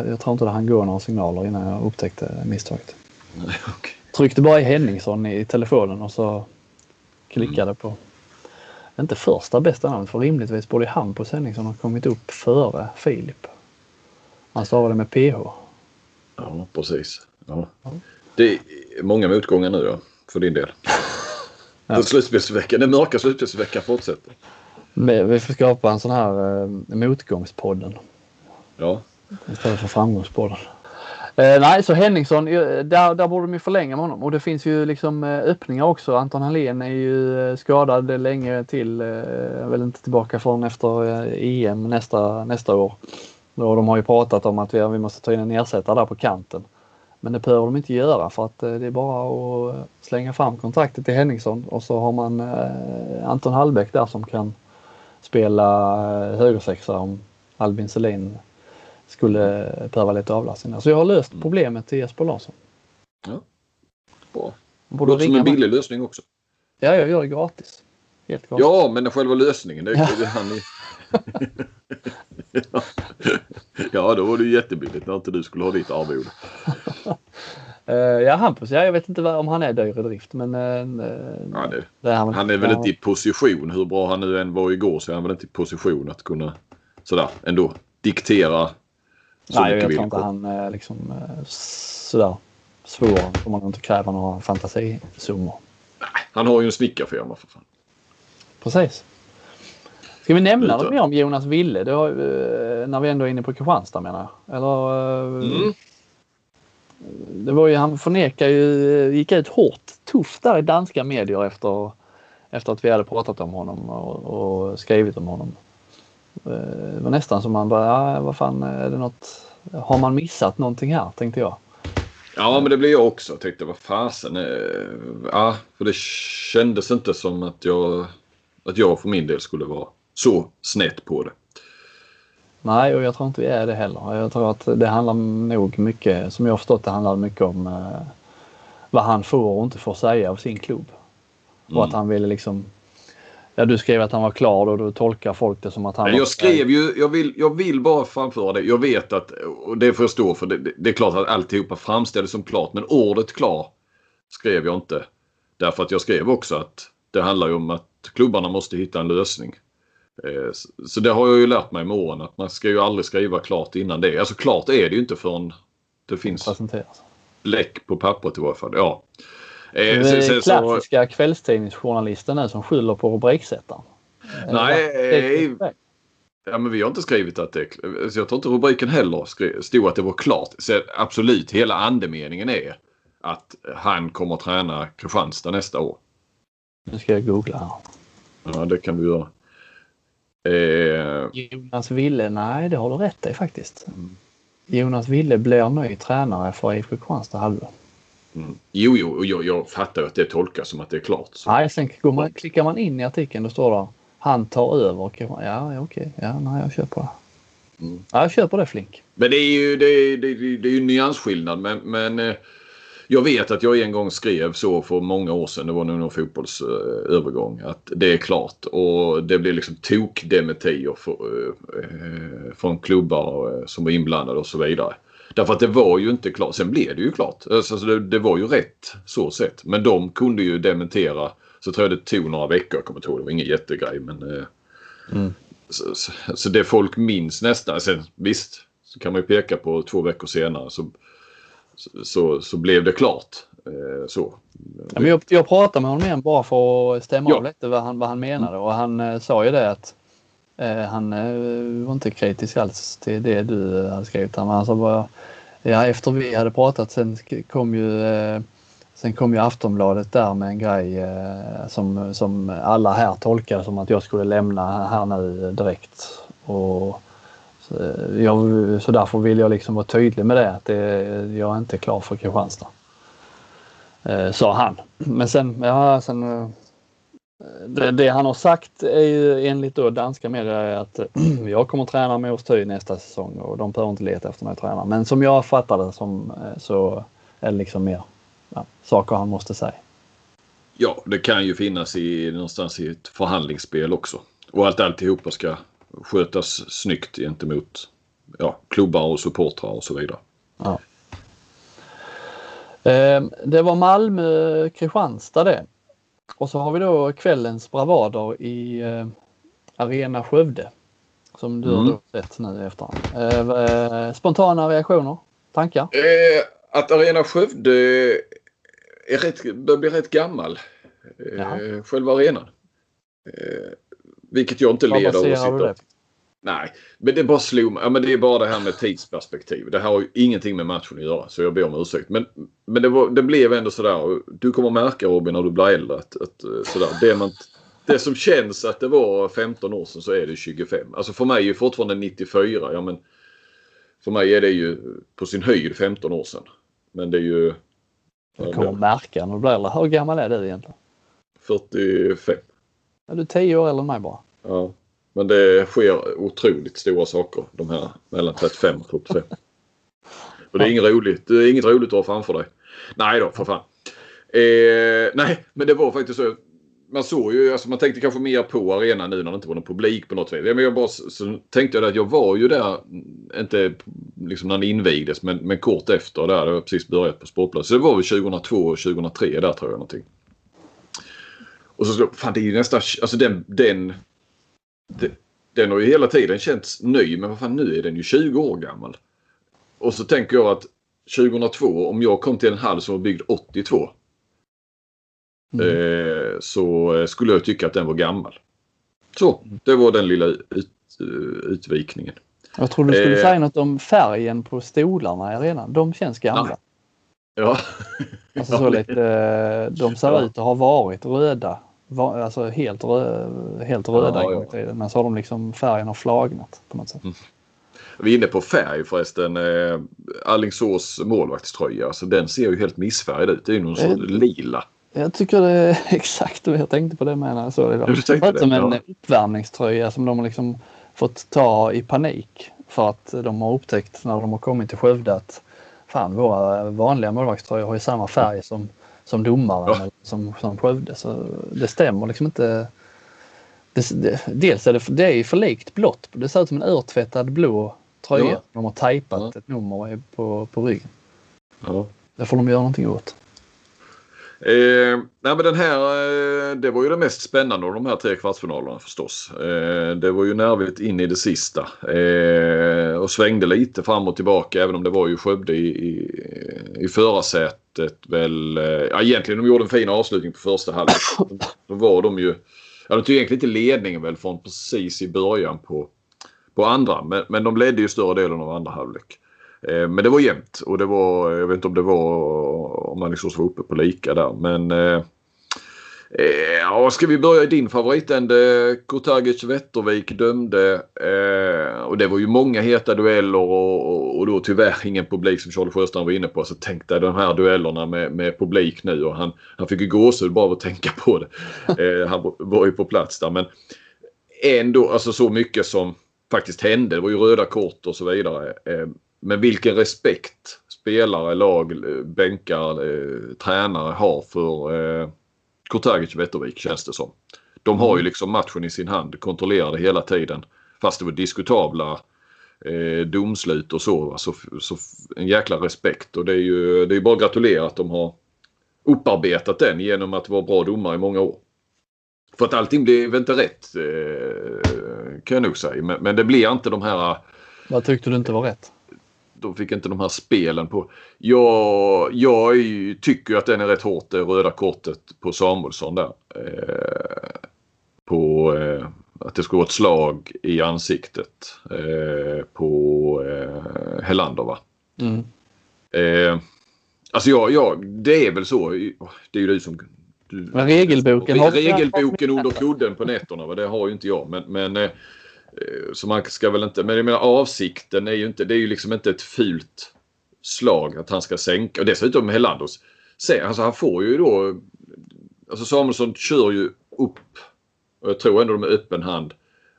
jag tror inte det han går några signaler innan jag upptäckte misstaget. Nej, (laughs) okay. Tryckte bara i Henningsson i telefonen och så klickade mm. på inte första bästa namnet för rimligtvis borde Hampus Henningsson ha kommit upp före Filip. Han stavade med PH. Ja, precis. Ja. Det är många motgångar nu då, för din del. ja. (laughs) Slutspelsveckan, den mörka slutspelsveckan fortsätter. Vi får skapa en sån här eh, motgångspodden. Ja. Istället för framgångspodden. Eh, nej, så Henningsson, eh, där, där borde de ju förlänga med honom och det finns ju liksom eh, öppningar också. Anton Hallén är ju eh, skadad länge till, eh, väl inte tillbaka förrän efter EM nästa, nästa år. Och de har ju pratat om att vi, vi måste ta in en ersättare där på kanten. Men det behöver de inte göra för att eh, det är bara att slänga fram kontraktet till Henningsson och så har man eh, Anton Hallbäck där som kan spela högersexa om Albin Selin skulle behöva lite avlastning. Så jag har löst mm. problemet till Jesper Larsson. Ja. Bra. Borde Låter som en billig lösning också. Ja, jag gör det gratis. Helt gratis. Ja, men själva lösningen, det, ja. (laughs) det han i... (laughs) ja, då var det jättebilligt när inte du skulle ha ditt arvode. Uh, (laughs) ja, Hampus, ja, jag vet inte om han är dyr i drift men... Uh, ja, det, det är han, han, är väl inte i position, hur bra han nu än var igår, så är han väl inte i position att kunna sådär ändå diktera Nej, jag tror inte han är liksom eh, sådär svår om man inte kräver några fantasisummor. Nej, han har ju en snickarfirma för fan. Precis. Ska vi nämna något mer om Jonas Ville? Har, eh, när vi ändå är inne på Kristianstad menar jag. Eller, eh, mm. Det var ju, han förnekar ju, gick ut hårt, tufft där i danska medier efter, efter att vi hade pratat om honom och, och skrivit om honom. Eh, det var nästan som man bara, ja, vad fan är det något, har man missat någonting här tänkte jag. Ja men det blev jag också. Jag tänkte vad fasen. Ja för det kändes inte som att jag, att jag för min del skulle vara så snett på det. Nej och jag tror inte vi är det heller. Jag tror att det handlar nog mycket, som jag har förstått det handlar mycket om eh, vad han får och inte får säga av sin klubb. Och mm. att han ville liksom Ja, du skrev att han var klar och då tolkar folk det som att han Jag skrev ju, jag vill, jag vill bara framföra det. Jag vet att, och det får jag stå för, det, det är klart att alltihopa framställdes som klart. Men ordet klar skrev jag inte. Därför att jag skrev också att det handlar ju om att klubbarna måste hitta en lösning. Eh, så det har jag ju lärt mig med åren att man ska ju aldrig skriva klart innan det. Alltså klart är det ju inte förrän det finns bläck på pappret i varje fall. Ja. Eh, det är sen, klassiska så... kvällstidningsjournalisten som skyller på rubriksättaren. Nej, ja, men vi har inte skrivit att det så Jag tror inte rubriken heller stod att det var klart. Så absolut, hela andemeningen är att han kommer att träna Kristianstad nästa år. Nu ska jag googla här. Ja, det kan du göra. Eh... Jonas Ville, nej det har du rätt i faktiskt. Mm. Jonas Ville blir ny tränare för IFK Kristianstad halvår. Mm. Jo, jo, jag, jag fattar att det tolkas som att det är klart. Så. Nej, sen går man, klickar man in i artikeln då står det han tar över. Ja, okej. Ja, nej, jag köper det. Mm. Ja, jag köper det Flink. Men det är ju, det är, det är, det är ju nyansskillnad. Men, men eh, Jag vet att jag en gång skrev så för många år sedan, det var nog någon fotbollsövergång, att det är klart och det blev liksom tokdementier eh, från klubbar som var inblandade och så vidare. Därför att det var ju inte klart. Sen blev det ju klart. Alltså det, det, var ju rätt så sett. Men de kunde ju dementera. Så tror jag det tog några veckor. Jag kommer inte ihåg. Det var ingen jättegrej. Men, mm. så, så, så, det folk minns nästan. Sen visst så kan man ju peka på två veckor senare så, så, så blev det klart. Eh, så. Ja, men jag, jag pratade med honom igen bara för att stämma ja. av lite vad han, vad han menade och han eh, sa ju det att eh, Eh, han eh, var inte kritisk alls till det du eh, hade skrivit. Han sa alltså bara, ja, efter vi hade pratat sen kom ju Sen kom ju Aftonbladet där med en grej som, som alla här tolkade som att jag skulle lämna här nu direkt. Och så, jag, så därför vill jag liksom vara tydlig med det att det, jag är inte klar för Kristianstad. Eh, sa han. Men sen, ja, sen det, det, han har sagt är ju enligt då danska medier att (clears throat) jag kommer att träna med Årsthy nästa säsong och de behöver inte leta efter någon tränare. Men som jag fattar det som, så är det liksom mer ja, saker han måste säga. Ja, det kan ju finnas i, någonstans i ett förhandlingsspel också. Och att alltihopa ska skötas snyggt gentemot ja, klubbar och supportrar och så vidare. Ja. Ehm, det var Malmö-Kristianstad det. Och så har vi då kvällens bravader i eh, Arena Skövde. Som du mm. har sett nu i efterhand. Ehm, eh, spontana reaktioner? Tankar? Eh, att Arena Skövde är rätt, börjar bli rätt gammal. Eh, själva arenan. Eh, vilket jag inte leder av att sitta... Nej, men det bara slog mig. Ja, men det är bara det här med tidsperspektiv. Det här har ju ingenting med matchen att göra så jag ber om ursäkt. Men, men det, var, det blev ändå sådär. Du kommer märka Robin när du blir äldre att, att sådär, det, man, det som känns att det var 15 år sedan så är det 25. Alltså för mig är fortfarande 94. Ja, men för mig är det ju på sin höjd 15 år sedan. Men det är ju... Du kommer märka när du blir äldre. Hur gammal är du egentligen? 45. Ja, du är 10 år äldre än mig bara. Ja. Men det sker otroligt stora saker de här mellan 35 och 45. Och det är inget roligt. Det är inget roligt att ha framför dig. Nej då, för fan. Eh, nej, men det var faktiskt så. Man såg ju, alltså man tänkte kanske mer på arenan nu när det inte var någon publik på något sätt. Men jag bara, så tänkte jag att jag var ju där, inte liksom när den invigdes, men, men kort efter där. Det var precis börjat på Sportbladet. Så det var väl 2002 och 2003 där tror jag någonting. Och så, fan det är ju nästan, alltså den, den den har ju hela tiden känts ny men vad fan nu är den ju 20 år gammal. Och så tänker jag att 2002 om jag kom till en hall som var byggd 82. Mm. Eh, så skulle jag tycka att den var gammal. Så, det var den lilla ut, utvikningen. Jag trodde du skulle eh, säga något om färgen på stolarna i arenan. De känns gamla. Ja. alltså så lite, de ser ut att ha varit röda var, alltså helt, rö, helt röda ja, ja. Men så har de liksom färgen har flagnat på något sätt. Mm. Vi är inne på färg förresten. Eh, Allingsås målvaktströja. Alltså, den ser ju helt missfärgad ut. Det är ju någon sorts lila. Jag tycker det är (laughs) exakt vad jag tänkte på det med när jag såg det. Det är som en ja. uppvärmningströja som de har liksom fått ta i panik. För att de har upptäckt när de har kommit till Skövde att fan våra vanliga målvaktströjor har ju samma färg som som domaren ja. som, som Skövde. Så det stämmer liksom inte. Det, det, dels är det, det är för likt blått. Det ser ut som en urtvättad blå tröja. Ja. De har tejpat ja. ett nummer på, på ryggen. Ja. Det får de göra någonting åt. Eh, nej men den här, eh, det var ju det mest spännande av de här tre kvartsfinalerna förstås. Eh, det var ju nervigt in i det sista. Eh, och svängde lite fram och tillbaka även om det var ju Skövde i, i, i förarsätet väl. Eh, ja egentligen de gjorde en fin avslutning på första halvlek. (coughs) Då var de ju, ja de tog egentligen inte ledningen väl från precis i början på, på andra. Men, men de ledde ju större delen av andra halvlek. Eh, men det var jämnt och det var, jag vet inte om det var om Alingsås var uppe på lika där. Men eh, eh, ja, ska vi börja i din favoritände? Kurtagic Wettervik dömde eh, och det var ju många heta dueller och, och, och då tyvärr ingen publik som Charlie Sjöstrand var inne på. Så tänk dig de här duellerna med, med publik nu och han, han fick ju gåshud bara av att tänka på det. Eh, han var ju på plats där men ändå alltså så mycket som faktiskt hände. Det var ju röda kort och så vidare. Eh, men vilken respekt spelare, lag, bänkar, eh, tränare har för eh, Kurtagic och Wettervik känns det som. De har ju liksom matchen i sin hand, kontrollerar det hela tiden. Fast det var diskutabla eh, domslut och så, så, så. en jäkla respekt och det är ju det är bara att gratulera att de har upparbetat den genom att vara bra domare i många år. För att allting blev inte rätt eh, kan jag nog säga. Men, men, det blir inte de här... Vad tyckte du inte var rätt? De fick inte de här spelen på. Jag, jag tycker att den är rätt hårt, det röda kortet på Samuelsson där. Eh, på eh, att det skulle vara ett slag i ansiktet eh, på eh, Helander va? Mm. Eh, alltså jag, jag, det är väl så. Det är ju du som du, regelboken. Regelboken under kudden på nätterna, va? det har ju inte jag. Men, men eh, Eh, så man ska väl inte... Men jag menar avsikten är ju inte... Det är ju liksom inte ett fult slag att han ska sänka. Och dessutom Helandos, Helanders. Alltså han får ju då... Alltså Samuelsson kör ju upp. Och jag tror ändå med öppen hand.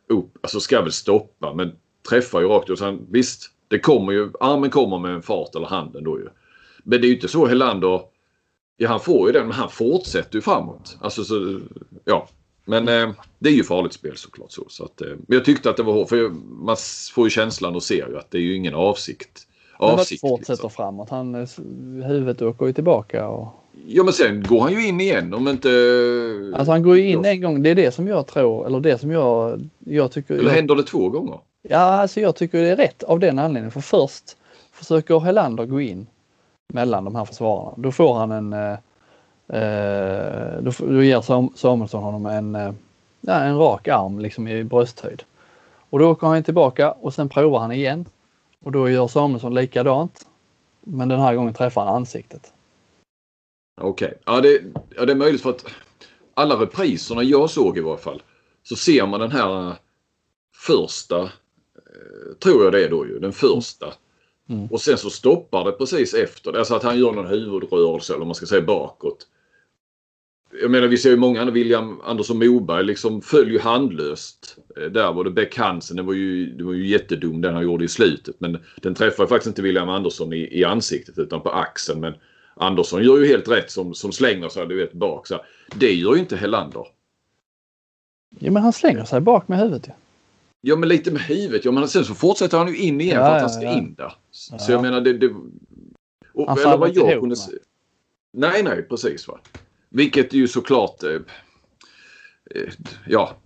Upp. Alltså ska väl stoppa men träffar ju rakt. Och sen, visst, det kommer ju... Armen kommer med en fart eller handen då ju. Men det är ju inte så Helander Ja, han får ju den, men han fortsätter ju framåt. Alltså, så, ja. Men eh, det är ju farligt spel såklart. Så, så att, eh, men jag tyckte att det var hårt. För man får ju känslan och ser ju att det är ju ingen avsikt. Avsikt. Men fortsätter liksom. framåt. Han, eh, huvudet åker ju tillbaka. Och... Ja men sen går han ju in igen om inte... Alltså han går ju in en gång. Det är det som jag tror. Eller det som jag, jag tycker... Eller händer det två gånger? Ja alltså jag tycker det är rätt av den anledningen. För först försöker Helander gå in mellan de här försvararna. Då får han en... Eh, eh då, då ger Samuelsson honom en, eh, ja, en rak arm liksom i brösthöjd. Och då åker han tillbaka och sen provar han igen. Och då gör Samuelsson likadant. Men den här gången träffar han ansiktet. Okej, okay. ja, det, ja det är möjligt för att alla repriserna jag såg i varje fall så ser man den här första, eh, tror jag det är då ju, den första Mm. Och sen så stoppar det precis efter. Alltså att han gör någon huvudrörelse eller man ska säga bakåt. Jag menar vi ser ju många, William Andersson Moberg liksom följer handlöst. Eh, där var det Beck Hansen, det var ju, det var ju jättedum den han gjorde i slutet. Men den träffar faktiskt inte William Andersson i, i ansiktet utan på axeln. Men Andersson gör ju helt rätt som, som slänger sig du vet bak. Så det gör ju inte Hellander. Ja men han slänger sig bak med huvudet ja. Ja men lite med huvudet. Ja men sen så fortsätter han ju in igen ja, för att han ska ja, in där. Så jag menar det... det och, han eller vad jag kunde se. Nej nej precis va. Vilket ju såklart... Eh, eh, ja.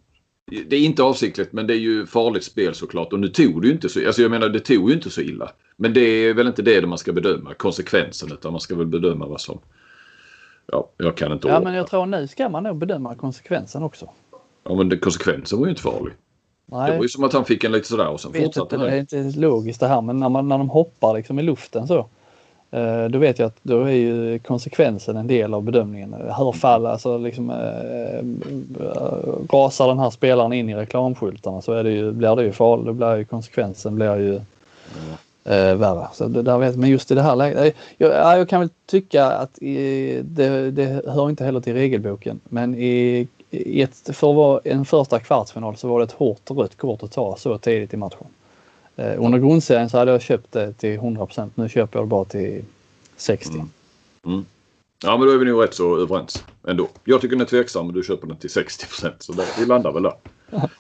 Det är inte avsiktligt men det är ju farligt spel såklart. Och nu tog det ju inte så... Alltså jag menar det tog ju inte så illa. Men det är väl inte det man ska bedöma. Konsekvensen utan man ska väl bedöma vad som... Ja, jag kan inte Ja men jag tror nu ska man nog bedöma konsekvensen också. Ja men det, konsekvensen var ju inte farlig. Nej. Det var ju som att han fick en lite sådär och sen fortsatte inte, det. är inte logiskt det här men när, man, när de hoppar liksom i luften så. Eh, då vet jag att då är ju konsekvensen en del av bedömningen. Hur fall, alltså liksom äh, rasar den här spelaren in i reklamskyltarna så är det ju, blir det ju farligt. Då blir ju konsekvensen blir ju äh, värre. Så det där vet, men just i det här läget. Jag, jag kan väl tycka att i, det, det hör inte heller till regelboken men i i ett, för att vara en första kvartsfinal så var det ett hårt rött kort att ta så tidigt i matchen. Eh, under grundserien så hade jag köpt det till 100% Nu köper jag det bara till 60. Mm. Mm. Ja men då är vi nog rätt så överens ändå. Jag tycker den är tveksam men du köper den till 60% så det, vi landar väl där. (laughs)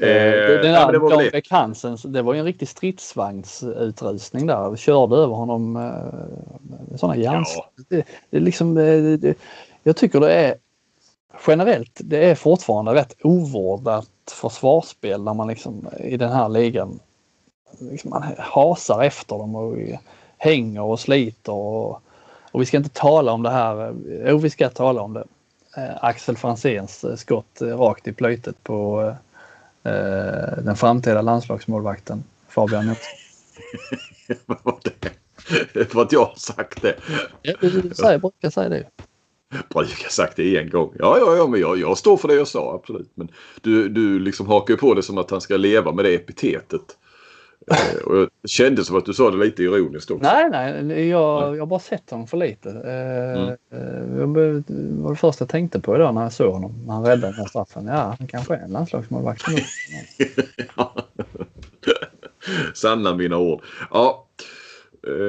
Eh, den där ja, Don Beck Hansen, det var ju en riktig stridsvagnsutrustning där. Körde över honom eh, sådana järns... Ja. Det, det, liksom, det, det, jag tycker det är generellt, det är fortfarande rätt ovårdat försvarsspel när man liksom i den här ligan liksom man hasar efter dem och hänger och sliter och, och vi ska inte tala om det här. Jo, vi ska tala om det. Eh, Axel Franzéns skott rakt i plöjtet på eh, den framtida landslagsmålvakten Fabian Nilsson. (laughs) För att jag har sagt det. Ja, du säger, brukar säga det brukar sagt det en gång. Ja, ja, ja, men jag, jag står för det jag sa, absolut. Men du, du liksom hakar på det som att han ska leva med det epitetet. Eh, och jag kände som att du sa det lite ironiskt också. Nej, nej, jag, nej. jag har bara sett honom för lite. Eh, mm. eh, det var det första jag tänkte på idag när jag såg honom. När han räddade den här straffen. Ja, han kanske är en landslagsmålvakt. (laughs) Sanna mina ord. Ja,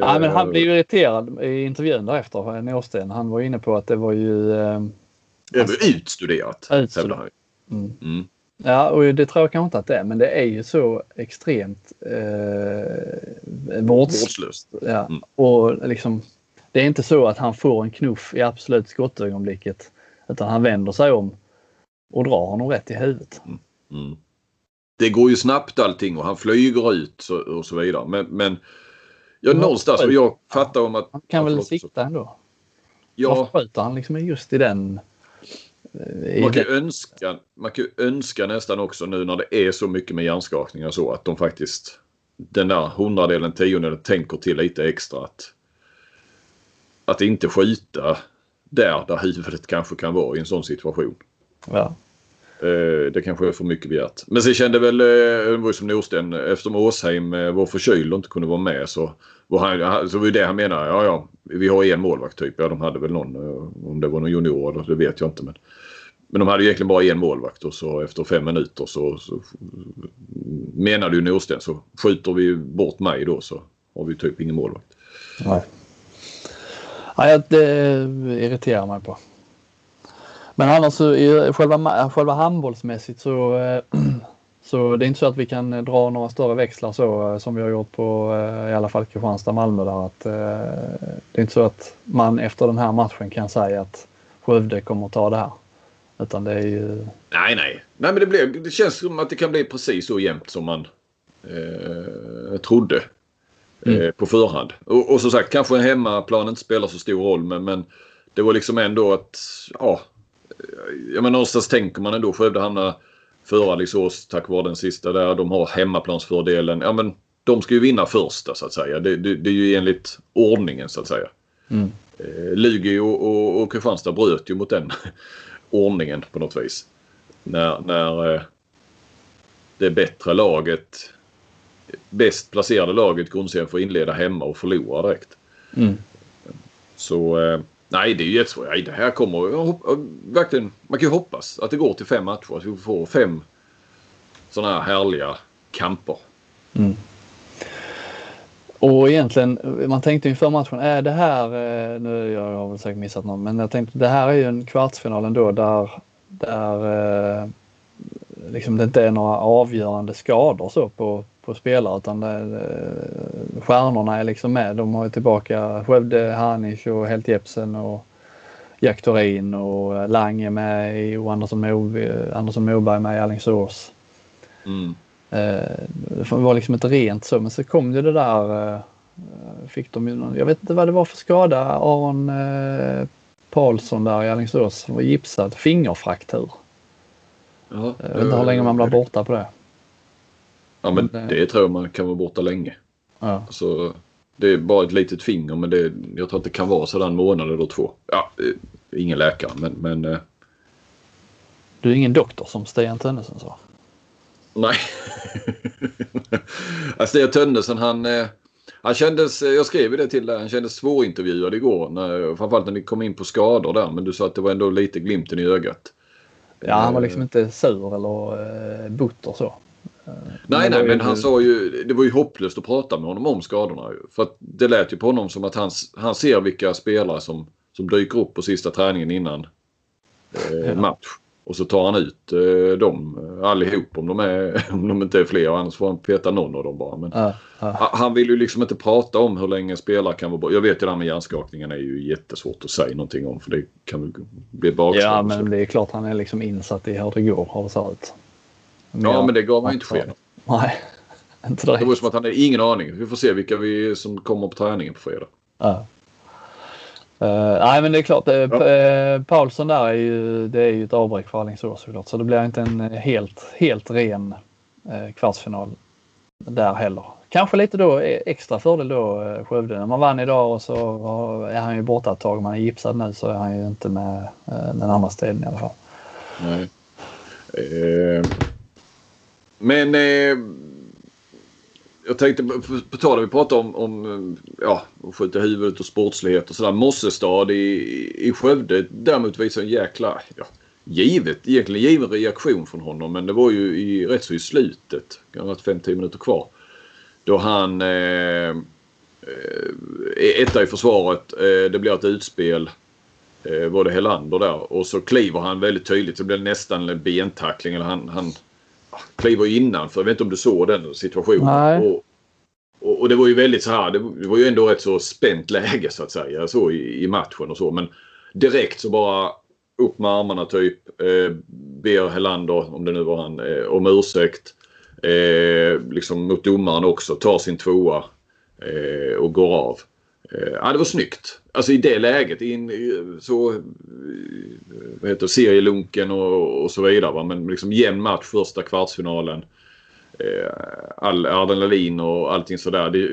Ja, men han blev irriterad i intervjun därefter, Norsten. Han var inne på att det var ju... Eh, det var utstuderat. Utstuderat. Mm. Mm. Ja, och det tror jag kanske inte att det är, men det är ju så extremt eh, vårdslöst. Ja. Mm. Och liksom, det är inte så att han får en knuff i absolut skottögonblicket, utan han vänder sig om och drar honom rätt i huvudet. Mm. Mm. Det går ju snabbt allting och han flyger ut och så vidare. Men, men ja, någonstans, och jag fattar om att... Han kan väl sikta ändå? Ja. Varför skjuter han liksom just i den man kan, ju önska, man kan önska nästan också nu när det är så mycket med hjärnskakningar så att de faktiskt den där hundradelen, tiondelen tänker till lite extra. Att, att inte skjuta där, där huvudet kanske kan vara i en sån situation. Ja. Eh, det kanske är för mycket begärt. Men sen kände väl, eh, det var ju som Norsten, eftersom Åsheim eh, var förkyld och inte kunde vara med så och han, så var det han menade. Ja, ja, vi har en målvakt typ. Ja, de hade väl någon, eh, om det var någon junior, det vet jag inte. Men, men de hade ju egentligen bara en målvakt och så efter fem minuter så, så menade ju Norsten så skjuter vi bort mig då så har vi typ ingen målvakt. Nej. Nej, det irriterar mig på. Men annars så själva, själva handbollsmässigt så, eh, (clears throat) så det är inte så att vi kan dra några större växlar så eh, som vi har gjort på eh, i alla fall Kristianstad-Malmö där att det är inte så att man efter den här matchen kan säga att Skövde kommer att ta det här. Utan det är ju... Nej, nej. Nej, men det, blev, det känns som att det kan bli precis så jämnt som man eh, trodde mm. eh, på förhand. Och, och som sagt, kanske hemmaplan inte spelar så stor roll, men, men det var liksom ändå att, ja, ja men någonstans tänker man ändå Skövde hamnar före Alingsås tack vare den sista där. De har hemmaplansfördelen. Ja men de ska ju vinna första så att säga. Det, det, det är ju enligt ordningen så att säga. Mm. Eh, Lugi och, och, och Kristianstad bröt ju mot den (laughs) ordningen på något vis. När, när eh, det bättre laget, bäst placerade laget grundserien får inleda hemma och förlora direkt. Mm. Så eh, nej, det är ju jättesvårt. Nej, det här kommer verkligen. Man kan ju hoppas att det går till fem matcher. Att vi får fem sådana här härliga kamper. Mm. Och egentligen, man tänkte inför matchen, är det här, eh, nu jag har väl säkert missat någon, men jag tänkte det här är ju en kvartsfinal ändå där, där eh, liksom det inte är några avgörande skador så på, på spelare utan det, eh, stjärnorna är liksom med. De har ju tillbaka Skövde, Hanic och Helt Jepsen och Jack Thorin och Lange med och Andersson, Moberg, Andersson Moberg med i Alingsås. Mm. Eh, det var liksom inte rent så men så kom ju det där eh, fick de ju jag vet inte vad det var för skada. Aron eh, Paulsson där i Alingsås var gipsad, fingerfraktur. Ja, jag vet inte hur länge man blir borta på det. Ja men det, det tror jag man kan vara borta länge. Ja. Alltså, det är bara ett litet finger men det, jag tror att det kan vara sådär en månad eller två. Ja, ingen läkare men... men du är ingen doktor som Stian Tönnesen sa? Nej. (laughs) alltså Tönnesen han, eh, han kändes, jag skrev det till dig, han kändes svårintervjuad igår. När, framförallt när ni kom in på skador där. Men du sa att det var ändå lite glimten i ögat. Ja, han var liksom inte sur eller eh, butter så. Eh, nej, nej, men han sa ju, det var ju hopplöst att prata med honom om skadorna. För att det lät ju på honom som att han, han ser vilka spelare som, som dyker upp på sista träningen innan eh, match. Och så tar han ut eh, dem allihop om de, är, (laughs) om de inte är fler. Annars får han peta någon av dem bara. Men uh, uh. Han vill ju liksom inte prata om hur länge spelare kan vara bra. Jag vet ju det här med hjärnskakningen är ju jättesvårt att säga någonting om. För det kan bli bakslag. Ja men det är klart han är liksom insatt i hur det går. Har det ser ut. Ja men det gav han inte sken Nej. (laughs) Inte direkt. Det var som att han hade ingen aning. Vi får se vilka vi som kommer på träningen på fredag. Uh. Uh, nej men det är klart, uh, ja. Paulsson där är ju, det är ju ett avbräck för Alingsås såklart. Så det blir inte en helt, helt ren uh, kvartsfinal där heller. Kanske lite då extra fördel då uh, Skövde. När man vann idag och så är han ju borta ett tag. Man är gipsad nu så är han ju inte med den andra steden i alla fall. Nej men eh, jag tänkte på, på tal vi pratade om, om ja, att skjuta huvudet och sportslighet och sådär. Mossestad i, i Skövde däremot visar en jäkla, ja, givet, egentligen given reaktion från honom. Men det var ju i, rätt så i slutet, det har varit 5-10 minuter kvar. Då han eh, eh, etta i försvaret. Eh, det blir ett utspel. Eh, var det Helander där och så kliver han väldigt tydligt. Det blir nästan en bentackling. Eller han, han kliver innan. För jag vet inte om du såg den situationen. Och, och, och, det var ju väldigt så här. Det, det var ju ändå ett så spänt läge så att säga. Så i, i matchen och så. Men direkt så bara upp med armarna typ. Eh, ber Helander, om det nu var han, eh, om ursäkt. Eh, liksom mot domaren också. Tar sin tvåa eh, och går av. Eh, ja, det var snyggt. Alltså i det läget. In, så, eh, vad heter serielunken och, och så vidare. Va? Men liksom jämn match första kvartsfinalen. Eh, all adrenalin och allting sådär. Det,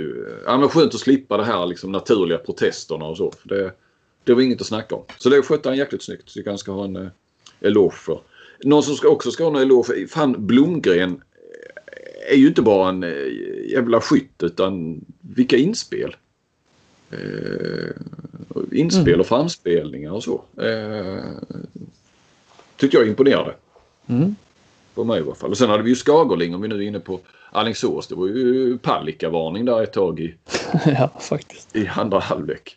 ja, men skönt att slippa det här liksom naturliga protesterna och så. För det, det var inget att snacka om. Så det skötte han jäkligt snyggt. Så han ska ha en eh, eloge för. Någon som ska också ska ha en eloge Fan Blomgren är ju inte bara en jävla skytt utan vilka inspel. Eh, inspel och framspelningar och så. Eh, tyckte jag imponerade. Mm. På mig i alla fall. Och sen hade vi ju Skagerling om vi nu är inne på Alingsås. Det var ju Palicka-varning där ett tag i, (laughs) ja, faktiskt. i andra halvlek.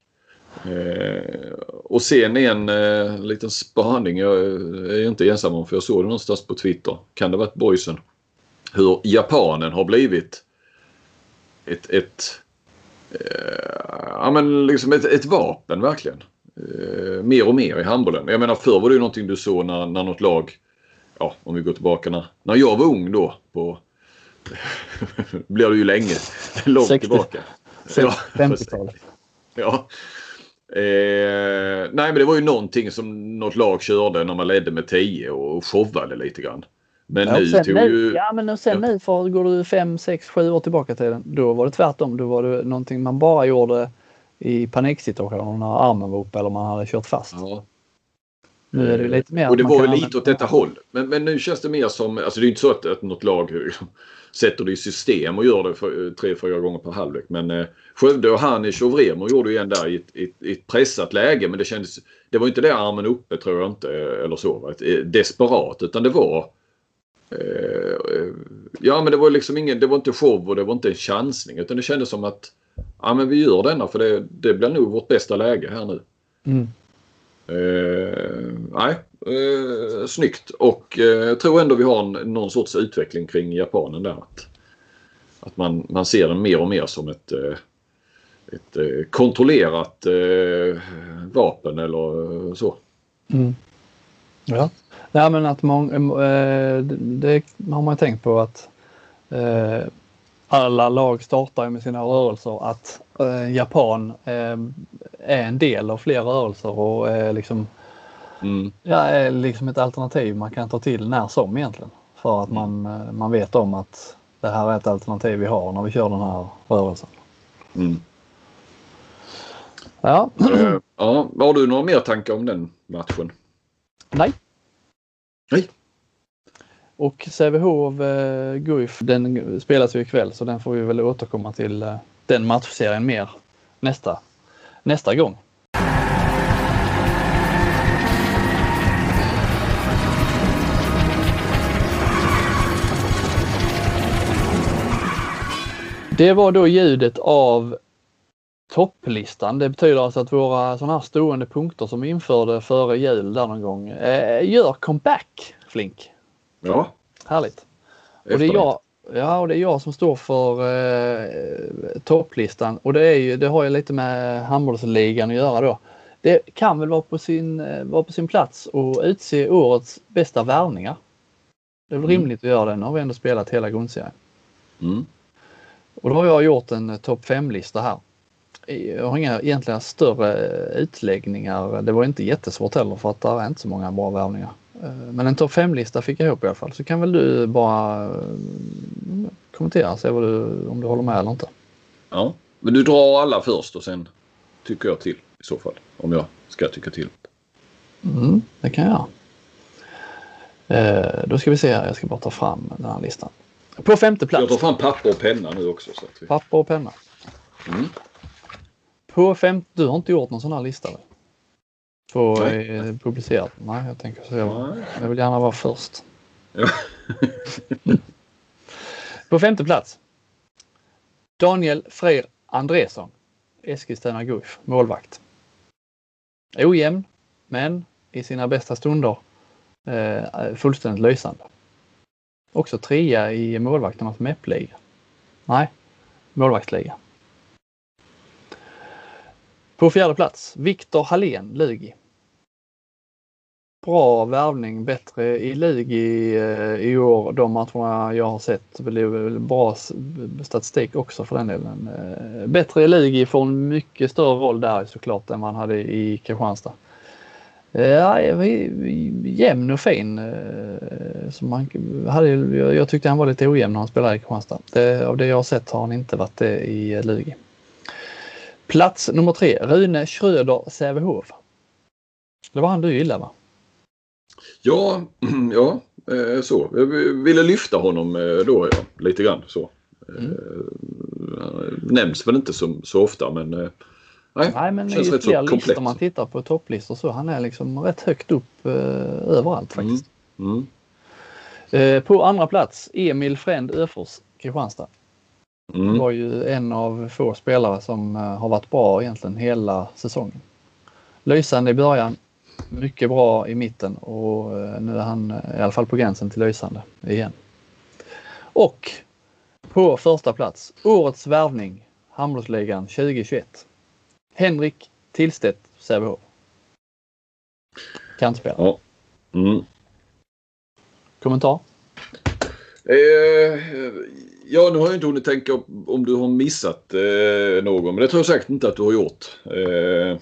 Eh, och sen en eh, liten spaning. Jag är inte ensam om för jag såg det någonstans på Twitter. Kan det varit boysen? Hur japanen har blivit ett, ett Eh, ja, men liksom ett, ett vapen verkligen. Eh, mer och mer i handbollen. Jag menar förr var det ju någonting du såg när, när något lag, ja om vi går tillbaka när, när jag var ung då på, (laughs) blir det ju länge, (laughs) långt 60, tillbaka. 50-talet. (laughs) Ja. Eh, nej men det var ju någonting som något lag körde när man ledde med 10 och showade lite grann. Men ja, nu tog nu, ju... Ja men sen ja. nu för går du 5, 6, 7 år tillbaka till den. Då var det tvärtom. Då var det någonting man bara gjorde i paniksituationer när armen var uppe eller man hade kört fast. Ja. Nu är det lite mer. Och det var ju lite åt detta håll. Men, men nu känns det mer som, alltså det är inte så att, att något lag sätter det i system och gör det för, tre, fyra gånger per halvlek. Men eh, Skövde och Hanic och Vremo gjorde ju en där i ett, i, ett, pressat läge. Men det kändes, det var inte det armen uppe tror jag inte eller så. Ett, desperat utan det var Eh, ja men det var liksom ingen, det var inte show och det var inte en chansning utan det kändes som att ja men vi gör denna för det, det blir nog vårt bästa läge här nu. Mm. Eh, nej, eh, snyggt och eh, jag tror ändå vi har en, någon sorts utveckling kring japanen där. Att, att man, man ser den mer och mer som ett, eh, ett eh, kontrollerat eh, vapen eller så. Mm. Ja. Nej men att många, eh, det har man tänkt på att eh, alla lag startar med sina rörelser att eh, Japan är en del av fler rörelser och är liksom, mm. ja, är liksom ett alternativ man kan ta till när som egentligen. För att man, man vet om att det här är ett alternativ vi har när vi kör den här rörelsen. Mm. Ja. (clears throat) ja. Har du några mer tankar om den matchen? Nej. Nej. Och Sävehof eh, Guif, den spelas ju ikväll så den får vi väl återkomma till eh, den matchserien mer nästa, nästa gång. Det var då ljudet av topplistan. Det betyder alltså att våra sådana här stående punkter som vi införde före jul där någon gång eh, gör comeback Flink. Ja. Härligt. Och det, är jag, ja, och det är jag som står för eh, topplistan och det, är ju, det har ju lite med handbollsligan att göra då. Det kan väl vara på sin, eh, vara på sin plats att utse årets bästa värvningar. Det är väl mm. rimligt att göra det. Nu har vi ändå spelat hela grundserien. Mm. Och då har jag gjort en eh, topp 5-lista här jag har inga egentligen större utläggningar. Det var inte jättesvårt heller för att det är inte så många bra värvningar. Eh, men en topp 5-lista fick jag ihop i alla fall. Så kan väl du bara eh, kommentera, se vad du, om du håller med eller inte. Ja, men du drar alla först och sen tycker jag till i så fall. Om jag ska tycka till. Mm, det kan jag. Eh, då ska vi se här, jag ska bara ta fram den här listan. På femte plats. Jag tar fram papper och penna nu också. Så vi... Papper och penna. Mm. På fem, du har inte gjort någon sån här lista? Väl? På eh, publicerat? Nej, jag tänker så. Jag, jag vill gärna vara först. (laughs) På femte plats. Daniel Freir Andresson. Eskilstuna Guif, målvakt. Ojämn, men i sina bästa stunder eh, fullständigt lysande. Också trea i målvakternas MEP-liga. Nej, målvaktsliga. På fjärde plats, Viktor Hallén, Lugi. Bra värvning, bättre i Lugi eh, i år. De matcherna jag har sett bra statistik också för den delen. Eh, bättre i Lugi får en mycket större roll där såklart än man hade i Kristianstad. Eh, ja, jämn och fin. Så man hade, jag tyckte han var lite ojämn när han spelade i Kristianstad. Av det jag har sett har han inte varit det i Lugi. Plats nummer tre, Rune Schröder, Sävehof. Det var han du gillade va? Ja, (clears throat) ja eh, så. Jag ville lyfta honom eh, då ja, lite grann så. Mm. Nämns väl inte så, så ofta men Nej, Nej men i flera listor man tittar på topplistor så han är liksom rätt högt upp eh, överallt faktiskt. Mm. Mm. Eh, på andra plats Emil Fränd Öfors Kristianstad. Mm. var ju en av få spelare som eh, har varit bra egentligen hela säsongen. Lysande i början, mycket bra i mitten och eh, nu är han eh, i alla fall på gränsen till lysande igen. Och på första plats, årets värvning, Handbollsligan 2021. Henrik Tillstedt, Sävehof. Kantspelare. Ja. Mm. Kommentar? Eh, ja, nu har jag inte hunnit tänka om du har missat eh, någon, men det tror jag säkert inte att du har gjort. Eh,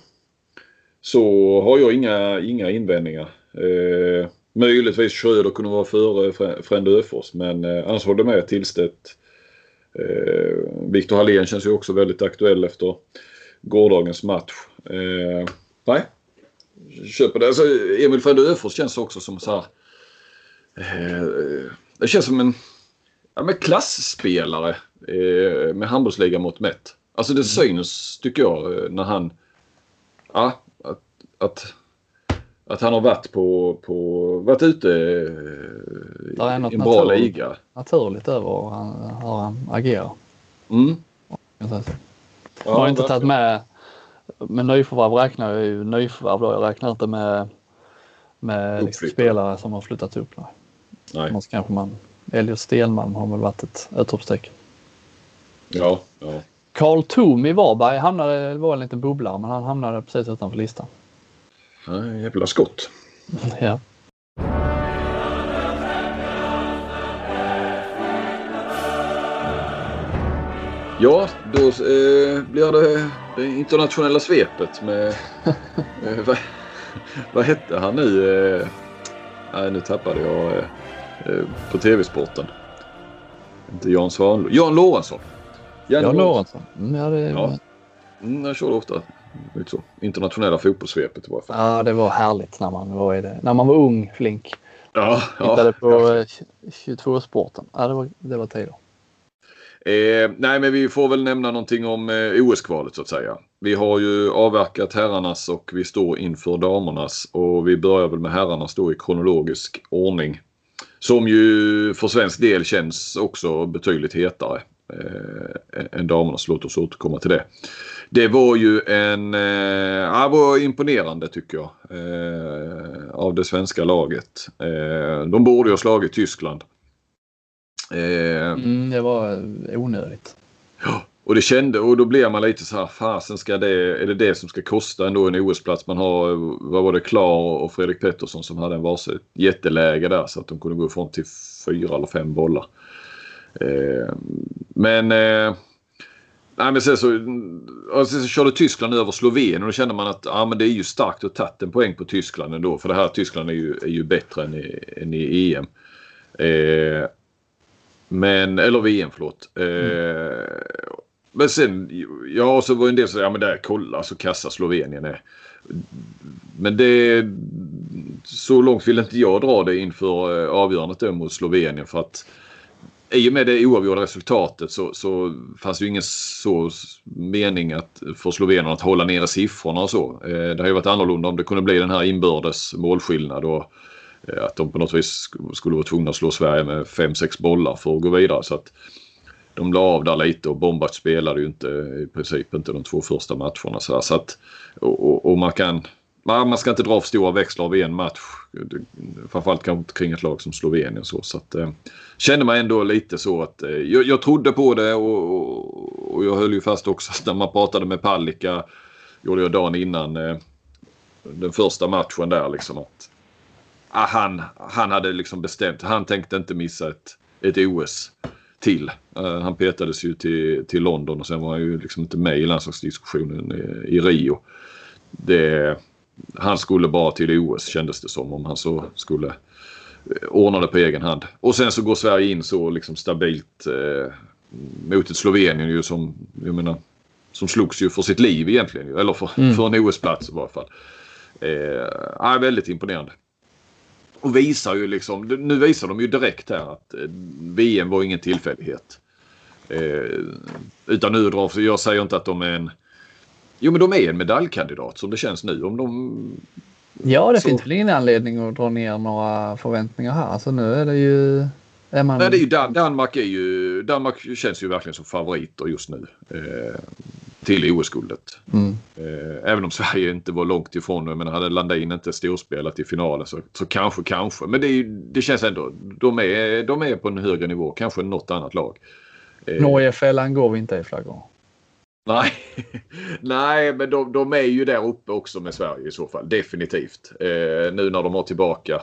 så har jag inga, inga invändningar. Eh, möjligtvis Schröder kunde vara före Frände Öfors, men eh, annars håller jag med Tillstedt. Eh, Viktor Hallén känns ju också väldigt aktuell efter gårdagens match. Eh, nej, köper det. Alltså, Emil Frände Öfors känns också som så här. Eh, det känns som en ja, men klassspelare eh, med handbollsligamått mätt. Alltså det mm. syns tycker jag eh, när han... Ja, att, att, att han har varit på, på varit ute eh, i en bra naturligt, liga. Naturligt över hur han, hur han agerar. Mm. Jag har inte tagit med, med nyförvärv räknar jag ju nyförvärv då. Jag räknar inte med, med liksom spelare som har flyttat upp. Nej. Nej. Annars kanske man, Elias Stenmalm har väl varit ett utropstecken. Ja, ja. Karl Thom i Varberg hamnade, det var en liten bubblare, men han hamnade precis utanför listan. Ja, jävla skott. (laughs) ja. Ja, då eh, blir det det internationella svepet med... (laughs) eh, vad, vad hette han nu? Eh, nej, nu tappade jag eh på TV-sporten. Inte Jan Svanlund. Jan Lorentzon. Jan, Jan Lorentzon. Mm, ja, det... ja. Mm, jag körde ofta så. internationella fotbollssvepet i varje fall. Ja, det var härligt när man var, i det. När man var ung, flink. Ja, Tittade ja, på ja. 22-sporten. Ja, det var, det var tider. Eh, nej, men vi får väl nämna någonting om eh, OS-kvalet så att säga. Vi har ju avverkat herrarnas och vi står inför damernas och vi börjar väl med herrarnas då i kronologisk ordning. Som ju för svensk del känns också betydligt hetare eh, än damernas. Låt oss återkomma till det. Det var ju en, eh, ja, var imponerande tycker jag. Eh, av det svenska laget. Eh, de borde ju ha slagit Tyskland. Eh, mm, det var onödigt. Ja, och det kände och då blev man lite så här, fasen ska det, är det det som ska kosta ändå en OS-plats? Man har, vad var det, Klar och Fredrik Pettersson som hade en varsitt jätteläge där så att de kunde gå ifrån till fyra eller fem bollar. Eh, men eh, Nej men sen så, sen så körde Tyskland över Slovenien och då kände man att ja, men det är ju starkt att tagit en poäng på Tyskland ändå. För det här Tyskland är ju, är ju bättre än i, än i EM. Eh, men, eller VM förlåt. Eh, mm. Men sen, ja så var en del så ja men där kolla så kassa Slovenien är. Men det, så långt vill inte jag dra det inför eh, avgörandet då mot Slovenien för att i och med det oavgjorda resultatet så, så fanns det ju ingen så mening att, för Slovenien att hålla nere siffrorna och så. Eh, det hade ju varit annorlunda om det kunde bli den här inbördes målskillnad och eh, att de på något vis skulle vara tvungna att slå Sverige med 5-6 bollar för att gå vidare. Så att, de la av där lite och Bombac spelade ju inte i princip inte de två första matcherna. Så, så att, och, och, man kan man, ska inte dra för stora växlar av en match. Framförallt kanske inte kring ett lag som Slovenien. Så, så att, eh, kände man ändå lite så att eh, jag, jag trodde på det och, och, och, jag höll ju fast också när man pratade med Palicka. Gjorde jag dagen innan eh, den första matchen där liksom att ah, han, han hade liksom bestämt. Han tänkte inte missa ett, ett OS till. Uh, han petades ju till, till London och sen var han ju liksom inte med i landslagsdiskussionen i, i Rio. Det, han skulle bara till OS kändes det som om han så skulle eh, ordna det på egen hand. Och sen så går Sverige in så liksom stabilt eh, mot ett Slovenien ju som, jag menar, som slogs ju för sitt liv egentligen. Eller för, mm. för en OS-plats i varje fall. Eh, väldigt imponerande. Och visar ju liksom, nu visar de ju direkt här att eh, VM var ingen tillfällighet. Eh, utan nu drar, jag säger inte att de är en Jo men de är en medaljkandidat som det känns nu. Om de... Ja det så... finns väl ingen anledning att dra ner några förväntningar här. Alltså nu är det ju... Är man... Nej, det är ju Dan Danmark är ju... Danmark känns ju verkligen som favoriter just nu. Eh, till OS-guldet. Mm. Eh, även om Sverige inte var långt ifrån. Men hade Landin inte storspelat i finalen så, så kanske, kanske. Men det, är, det känns ändå. De är, de är på en högre nivå. Kanske något annat lag. Eh, Norge-fällan går vi inte i flaggor. Nej, (laughs) Nej men de, de, är ju där uppe också med Sverige i så fall. Definitivt. Eh, nu när de har tillbaka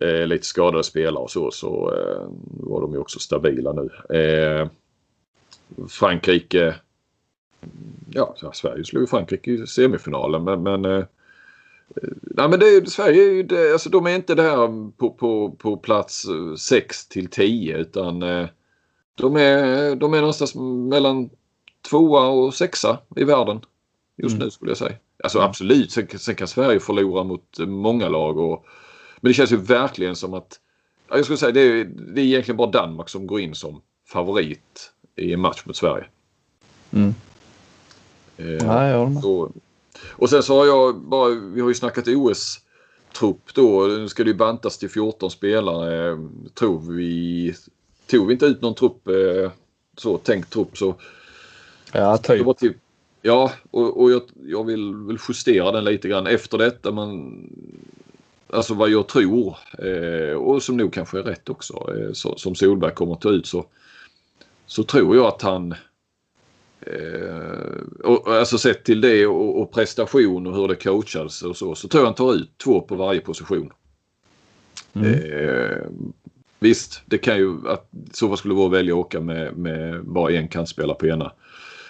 eh, lite skadade spelare och så så eh, var de ju också stabila nu. Eh, Frankrike. Ja, Sverige slog Frankrike i semifinalen men, men eh, Nej men det, Sverige är ju det, alltså de är inte där på, på, på plats 6 till 10 utan eh, de är, de är någonstans mellan tvåa och sexa i världen just mm. nu skulle jag säga. Alltså mm. absolut, sen, sen, kan Sverige förlora mot många lag. Och, men det känns ju verkligen som att, jag skulle säga det är, det är egentligen bara Danmark som går in som favorit i en match mot Sverige. Mm. Eh, ja, så, och sen så har jag bara, vi har ju snackat OS-trupp då. Nu ska det ju bantas till 14 spelare. Tror vi, tog vi inte ut någon trupp, eh, så tänkt trupp så Ja, typ. Till, ja, och, och jag, jag vill, vill justera den lite grann efter detta. Man, alltså vad jag tror eh, och som nog kanske är rätt också. Eh, så, som Solberg kommer att ta ut så, så tror jag att han eh, och, alltså sett till det och, och, prestation och hur det coachas och så, så tror jag han tar ut två på varje position. Mm. Eh, visst, det kan ju att så skulle vara att välja att åka med, med bara en kantspelare på ena.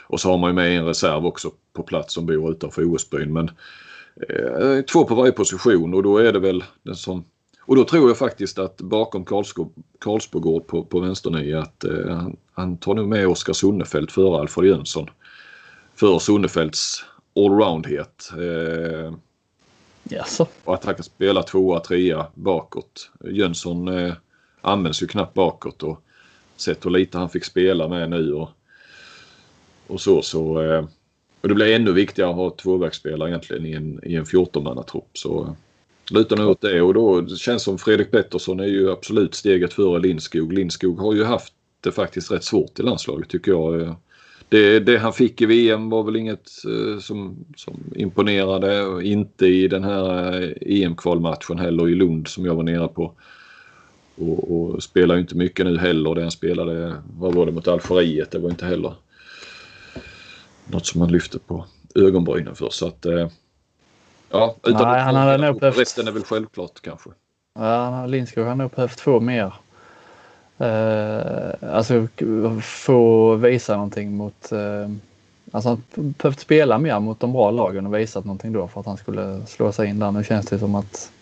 Och så har man ju med en reserv också på plats som bor utanför OS-byn. Men eh, två på varje position och då är det väl den som... Och då tror jag faktiskt att bakom Karlsbogård på, på vänsternie att eh, han, han, tar nu med Oskar Sunnefelt före Alfred Jönsson. För Sunnefelts allroundhet. Eh, Jaså? Och att han kan spela tvåa, trea bakåt. Jönsson eh, används ju knappt bakåt och sett hur lite han fick spela med nu. Och, och så. så eh, och det blir ännu viktigare att ha tvåvägsspelare egentligen i en, i en 14-mannatrupp. Så eh, lutar nog åt det och då det känns som Fredrik Pettersson är ju absolut steget före Lindskog. Lindskog har ju haft det faktiskt rätt svårt i landslaget tycker jag. Det, det han fick i VM var väl inget eh, som, som imponerade. Inte i den här eh, e EM-kvalmatchen heller i Lund som jag var nere på. Och, och spelar inte mycket nu heller. Det han spelade, vad var det mot Algeriet? Det var inte heller något som man lyfte på ögonbrynen för. Så att, eh, ja, utan Nej, han hade nog behövt... Resten är väl självklart kanske. Ja, Lindskog har nog behövt få mer. Eh, alltså få visa någonting mot... Eh, alltså han behövt spela mer mot de bra lagen och visat någonting då för att han skulle slå sig in där. Nu känns det som att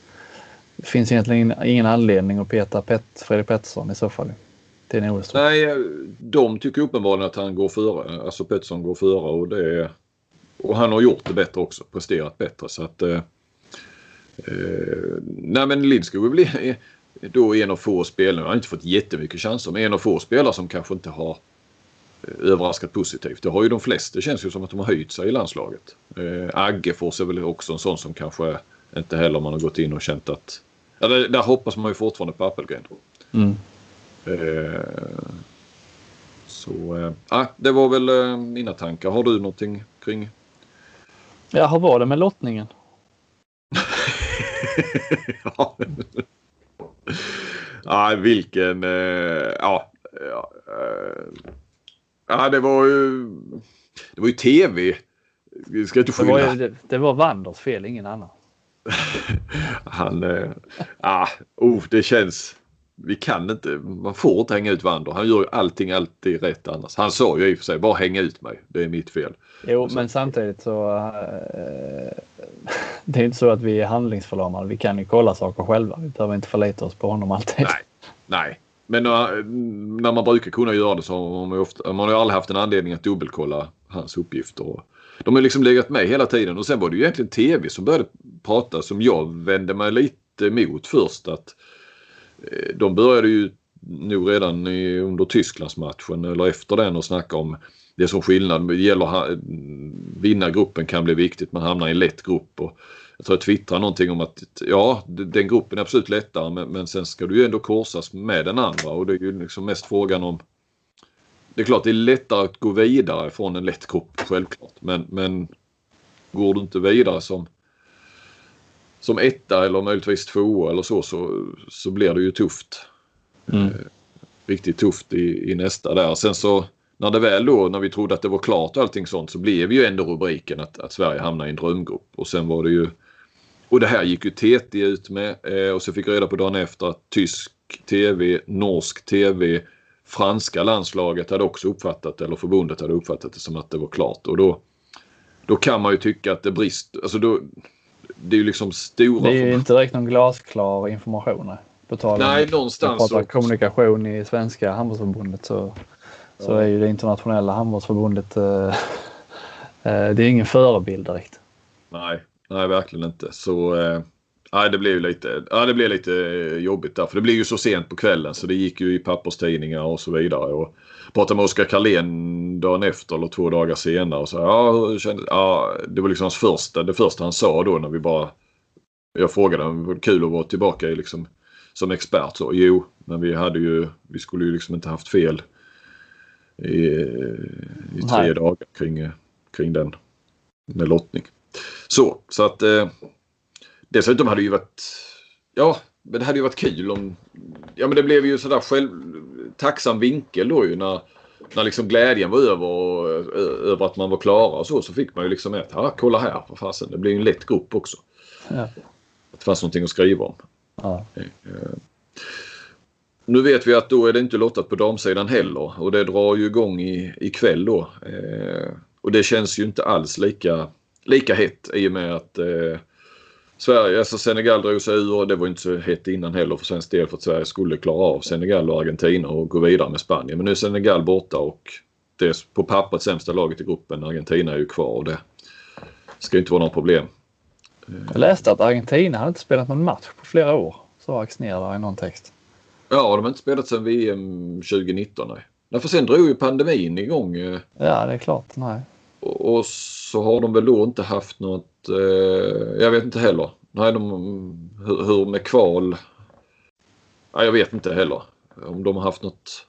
det finns egentligen ingen anledning att peta Pet, Fredrik Pettersson i så fall till en? Nej, de tycker uppenbarligen att han går före. Alltså Pettersson går före och det och han har gjort det bättre också, presterat bättre så att eh, eh Nej men Lindskog blir då en av få spelare, han har inte fått jättemycket chanser, men en av få spelare som kanske inte har eh, överraskat positivt. Det har ju de flesta. Det känns ju som att de har höjt sig i landslaget. Eh, Aggefors är väl också en sån som kanske inte heller man har gått in och känt att... Ja, där, där hoppas man ju fortfarande på Appelgren. Mm. Eh, Så äh, det var väl äh, mina tankar. Har du någonting kring? Ja, hur var det med lottningen? (laughs) ja. ja, vilken... Äh, ja, ja, ja, det var ju... Det var ju tv. Vi ska inte det, var ju, det, det var Wanders fel, ingen annan. (laughs) Han... Äh, ah, oh, det känns vi kan inte, man får inte hänga ut Wander. Han gör ju allting alltid rätt annars. Han sa ju i och för sig bara hänga ut mig. Det är mitt fel. Jo, men samtidigt så. Äh, (laughs) det är inte så att vi är handlingsförlamade. Vi kan ju kolla saker själva. Vi behöver inte förlita oss på honom alltid. Nej, nej. Men när, när man brukar kunna göra det så har man, ofta, man har aldrig haft en anledning att dubbelkolla hans uppgifter. De har liksom legat med hela tiden och sen var det ju egentligen tv som började prata som jag vände mig lite emot först. att Eh, Eh, de började ju nog redan i, under Tysklandsmatchen eller efter den och snacka om det som skillnad. Det gäller vinna gruppen kan bli viktigt. Man hamnar i en lätt grupp. Och jag tror jag twittrade någonting om att ja, den gruppen är absolut lättare men, men sen ska du ju ändå korsas med den andra och det är ju liksom mest frågan om det är klart det är lättare att gå vidare från en lätt grupp självklart men, men går du inte vidare som som etta eller möjligtvis tvåa eller så, så, så blir det ju tufft. Mm. Eh, riktigt tufft i, i nästa där. Sen så när det väl då, när vi trodde att det var klart och allting sånt så blev ju ändå rubriken att, att Sverige hamnar i en drömgrupp. Och sen var det ju och det här gick ju TT ut med eh, och så fick jag reda på dagen efter att tysk TV, norsk TV, franska landslaget hade också uppfattat eller förbundet hade uppfattat det som att det var klart. Och då, då kan man ju tycka att det brister. Alltså då, det är ju liksom stora... Det är ju inte direkt någon glasklar information. På tal om Nej, någonstans. Pratar kommunikation i svenska handbollsförbundet så, ja. så är ju det internationella handbollsförbundet eh, eh, det är ingen förebild direkt. Nej, nej verkligen inte. Så eh, nej, det blev lite, ja, det blev lite jobbigt där. För det blev ju så sent på kvällen så det gick ju i papperstidningar och så vidare. Och pratade med Oskar Carlén dagen efter eller två dagar senare. Och så, ja, kände, ja, det var liksom hans första, det första han sa då när vi bara... Jag frågade om det var kul att vara tillbaka i liksom, som expert. Så, jo, men vi hade ju, vi skulle ju liksom inte haft fel i, i tre Nej. dagar kring, kring den med lottning. Så, så att eh, dessutom hade det ju varit, ja, men det hade ju varit kul om, ja men det blev ju sådär själv, tacksam vinkel då ju när, när liksom glädjen var över, och, över att man var klara och så. Så fick man ju liksom ett, ja kolla här för fasen. Det blir ju en lätt grupp också. Ja. Att det fanns någonting att skriva om. Ja. Eh, nu vet vi att då är det inte lottat på damsidan heller och det drar ju igång i, ikväll då. Eh, och det känns ju inte alls lika, lika hett i och med att eh, Sverige, alltså Senegal drog sig ur och det var inte så hett innan heller för svensk del för att Sverige skulle klara av Senegal och Argentina och gå vidare med Spanien. Men nu är Senegal borta och det är på pappret sämsta laget i gruppen. Argentina är ju kvar och det ska inte vara några problem. Jag läste att Argentina hade inte spelat någon match på flera år. Så Axnér där i någon text. Ja, de har inte spelat sedan VM 2019. Nej. Därför sen drog ju pandemin igång. Eh. Ja, det är klart. Nej. Och, och så har de väl då inte haft något Eh, jag vet inte heller. Nej, de, hur, hur med kval? Ja, jag vet inte heller. Om de har haft något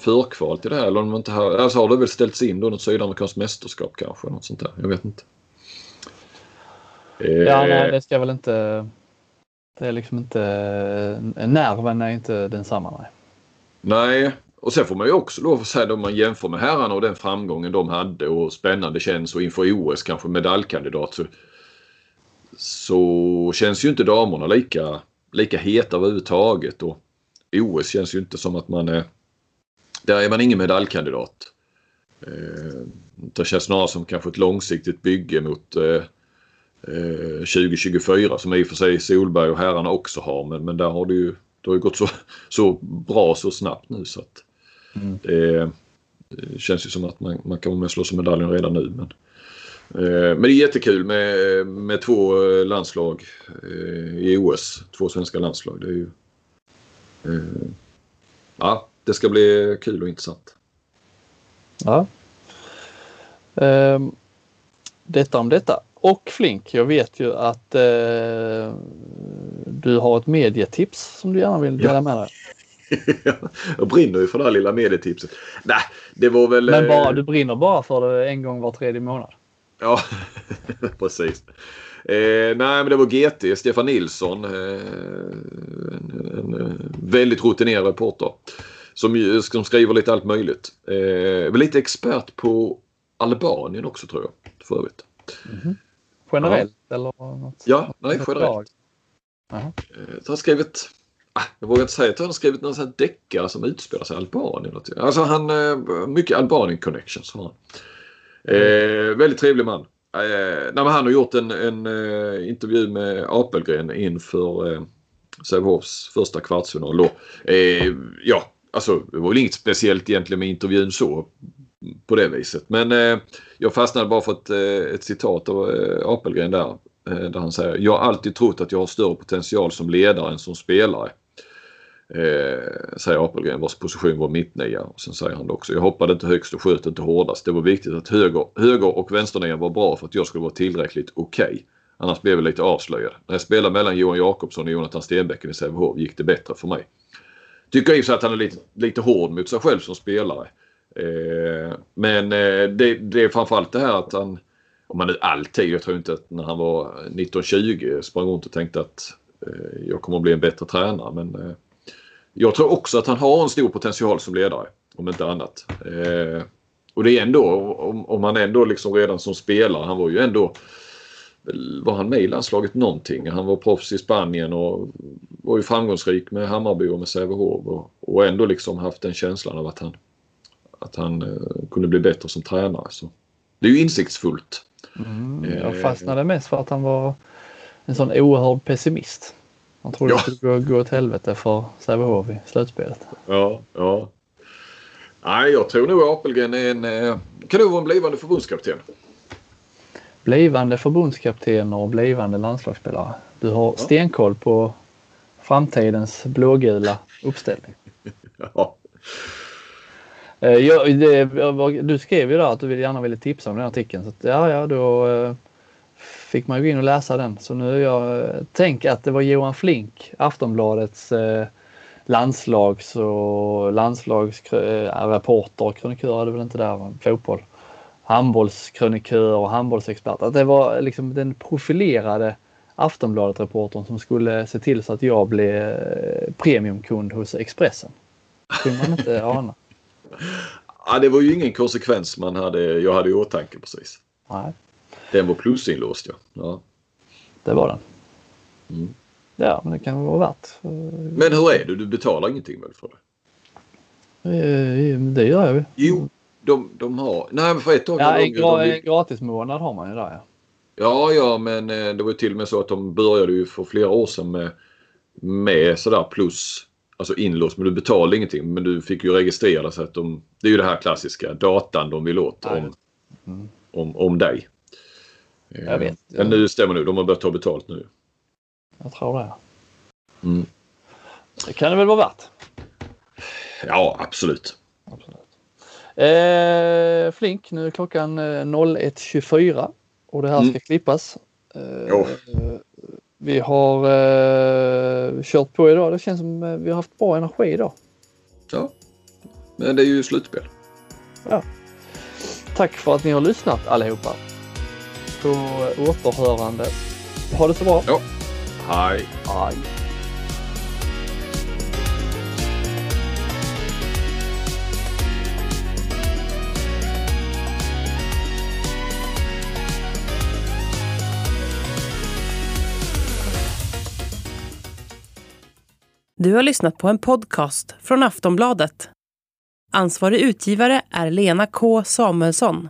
förkval till det här eller om de inte har, alltså har det väl ställts in då något sydamerikanskt mästerskap kanske. Något sånt där. Jag vet inte. Ja, nej, eh. det ska väl inte. Det är liksom inte. Nerven är inte densamma. Nej. Nej, och sen får man ju också lov att säga om man jämför med herrarna och den framgången de hade och spännande känns och inför OS kanske medaljkandidat så så känns ju inte damerna lika, lika heta överhuvudtaget. Och OS känns ju inte som att man är... Där är man ingen medaljkandidat. Eh, det känns snarare som kanske ett långsiktigt bygge mot eh, 2024 eh, som i och för sig Solberg och herrarna också har. Men, men där har det ju, det har ju gått så, så bra så snabbt nu så att mm. det, det, känns ju som att man, man kan vara med och slåss om medaljen redan nu. Men, Eh, men det är jättekul med, med två eh, landslag eh, i OS. Två svenska landslag. Det är ju, ja, det ska bli kul och intressant. Ja. Um, detta om detta. Och Flink, jag vet ju att uh, du har ett medietips som du gärna vill dela ja. med dig. (laughs) jag brinner ju för det här lilla medietipset. Nej, det var väl... Men bara, eh, du brinner bara för det en gång var tredje månad? Ja, (laughs) precis. Eh, nej, men det var GT, Stefan Nilsson. Eh, en, en, en, väldigt rutinerad reporter. Som, som skriver lite allt möjligt. Eh, lite expert på Albanien också tror jag. För övrigt. Mm -hmm. Generellt ja. eller? Något, ja, nej generellt. Uh Han har skrivit, ah, jag vågar inte säga att han har skrivit någon sån deckare som utspelar sig i Albanien. Alltså han, eh, mycket Albanien connections har han. Eh, väldigt trevlig man. Eh, nej, han har gjort en, en eh, intervju med Apelgren inför eh, Sävehofs första kvartsfinal. Eh, ja, alltså det var väl inget speciellt egentligen med intervjun så på det viset. Men eh, jag fastnade bara för ett, eh, ett citat av eh, Apelgren där. Eh, där han säger Jag har alltid trott att jag har större potential som ledare än som spelare. Eh, säger Apelgren vars position var mittnia. Och sen säger han också, jag hoppade inte högst och sköt inte hårdast. Det var viktigt att höger, höger och vänsternian var bra för att jag skulle vara tillräckligt okej. Okay. Annars blev jag lite avslöjad. När jag spelade mellan Johan Jakobsson och Jonathan Stenbecken i Sävehof gick det bättre för mig. Tycker i och att han är lite, lite hård mot sig själv som spelare. Eh, men eh, det, det är framförallt det här att han, om man nu alltid, jag tror inte att när han var 19-20 sprang runt och tänkte att eh, jag kommer att bli en bättre tränare. Men eh, jag tror också att han har en stor potential som ledare. Om inte annat. Eh, och det är ändå, om, om han ändå liksom redan som spelare, han var ju ändå var han med i landslaget någonting? Han var proffs i Spanien och var ju framgångsrik med Hammarby och med Sävehof och, och ändå liksom haft den känslan av att han, att han eh, kunde bli bättre som tränare. Så det är ju insiktsfullt. Mm, jag eh, fastnade mest för att han var en sån oerhörd pessimist. Han trodde ja. det skulle gå, gå åt helvete för Sävehof i slutspelet. Ja, ja. Nej, jag tror nog Apelgren är en... Eh, kan nog vara en blivande förbundskapten. Blivande förbundskapten och blivande landslagsspelare. Du har ja. stenkoll på framtidens blågula uppställning. (laughs) ja. Eh, jag, det, du skrev ju där att du gärna ville tipsa om den artikeln. Så att, ja, ja, då eh, fick man ju gå in och läsa den. Så nu jag tänker att det var Johan Flink, Aftonbladets eh, landslags och landslagsreporter, eh, krönikör är det väl inte där, fotboll. Handbollskrönikör och handbollsexpert. Att det var liksom den profilerade Aftonbladet-reportern som skulle se till så att jag blev eh, premiumkund hos Expressen. kunde man inte (laughs) ana. Ja, det var ju ingen konsekvens man hade, jag hade i åtanke precis. Nej. Den var plusinlåst ja. ja. Det var den. Mm. Ja, men det kan vara värt. Men hur är det? Du betalar ingenting väl för det? Eh, det gör jag ju. Jo, de, de har... Nej, men för ett tag... Ja, en, gra de... gratis månad har man ju där ja. Ja, ja, men eh, det var till och med så att de började ju för flera år sedan med, med sådär plus alltså inlåst men du betalade ingenting men du fick ju registrera så att de, det är ju det här klassiska datan de vill åt om, mm. om, om dig. Jag vet. Men nu stämmer nu, de har börjat ta betalt nu. Jag tror det. Mm. Det kan det väl vara värt? Ja, absolut. absolut. Eh, Flink, nu är klockan 01.24 eh, och det här mm. ska klippas. Eh, vi har eh, kört på idag. Det känns som eh, vi har haft bra energi idag. Ja, men det är ju slutspel. Ja. Tack för att ni har lyssnat allihopa. På återhörande. Ha det så bra. Ja. Hej. Hej. Du har lyssnat på en podcast från Aftonbladet. Ansvarig utgivare är Lena K Samuelsson.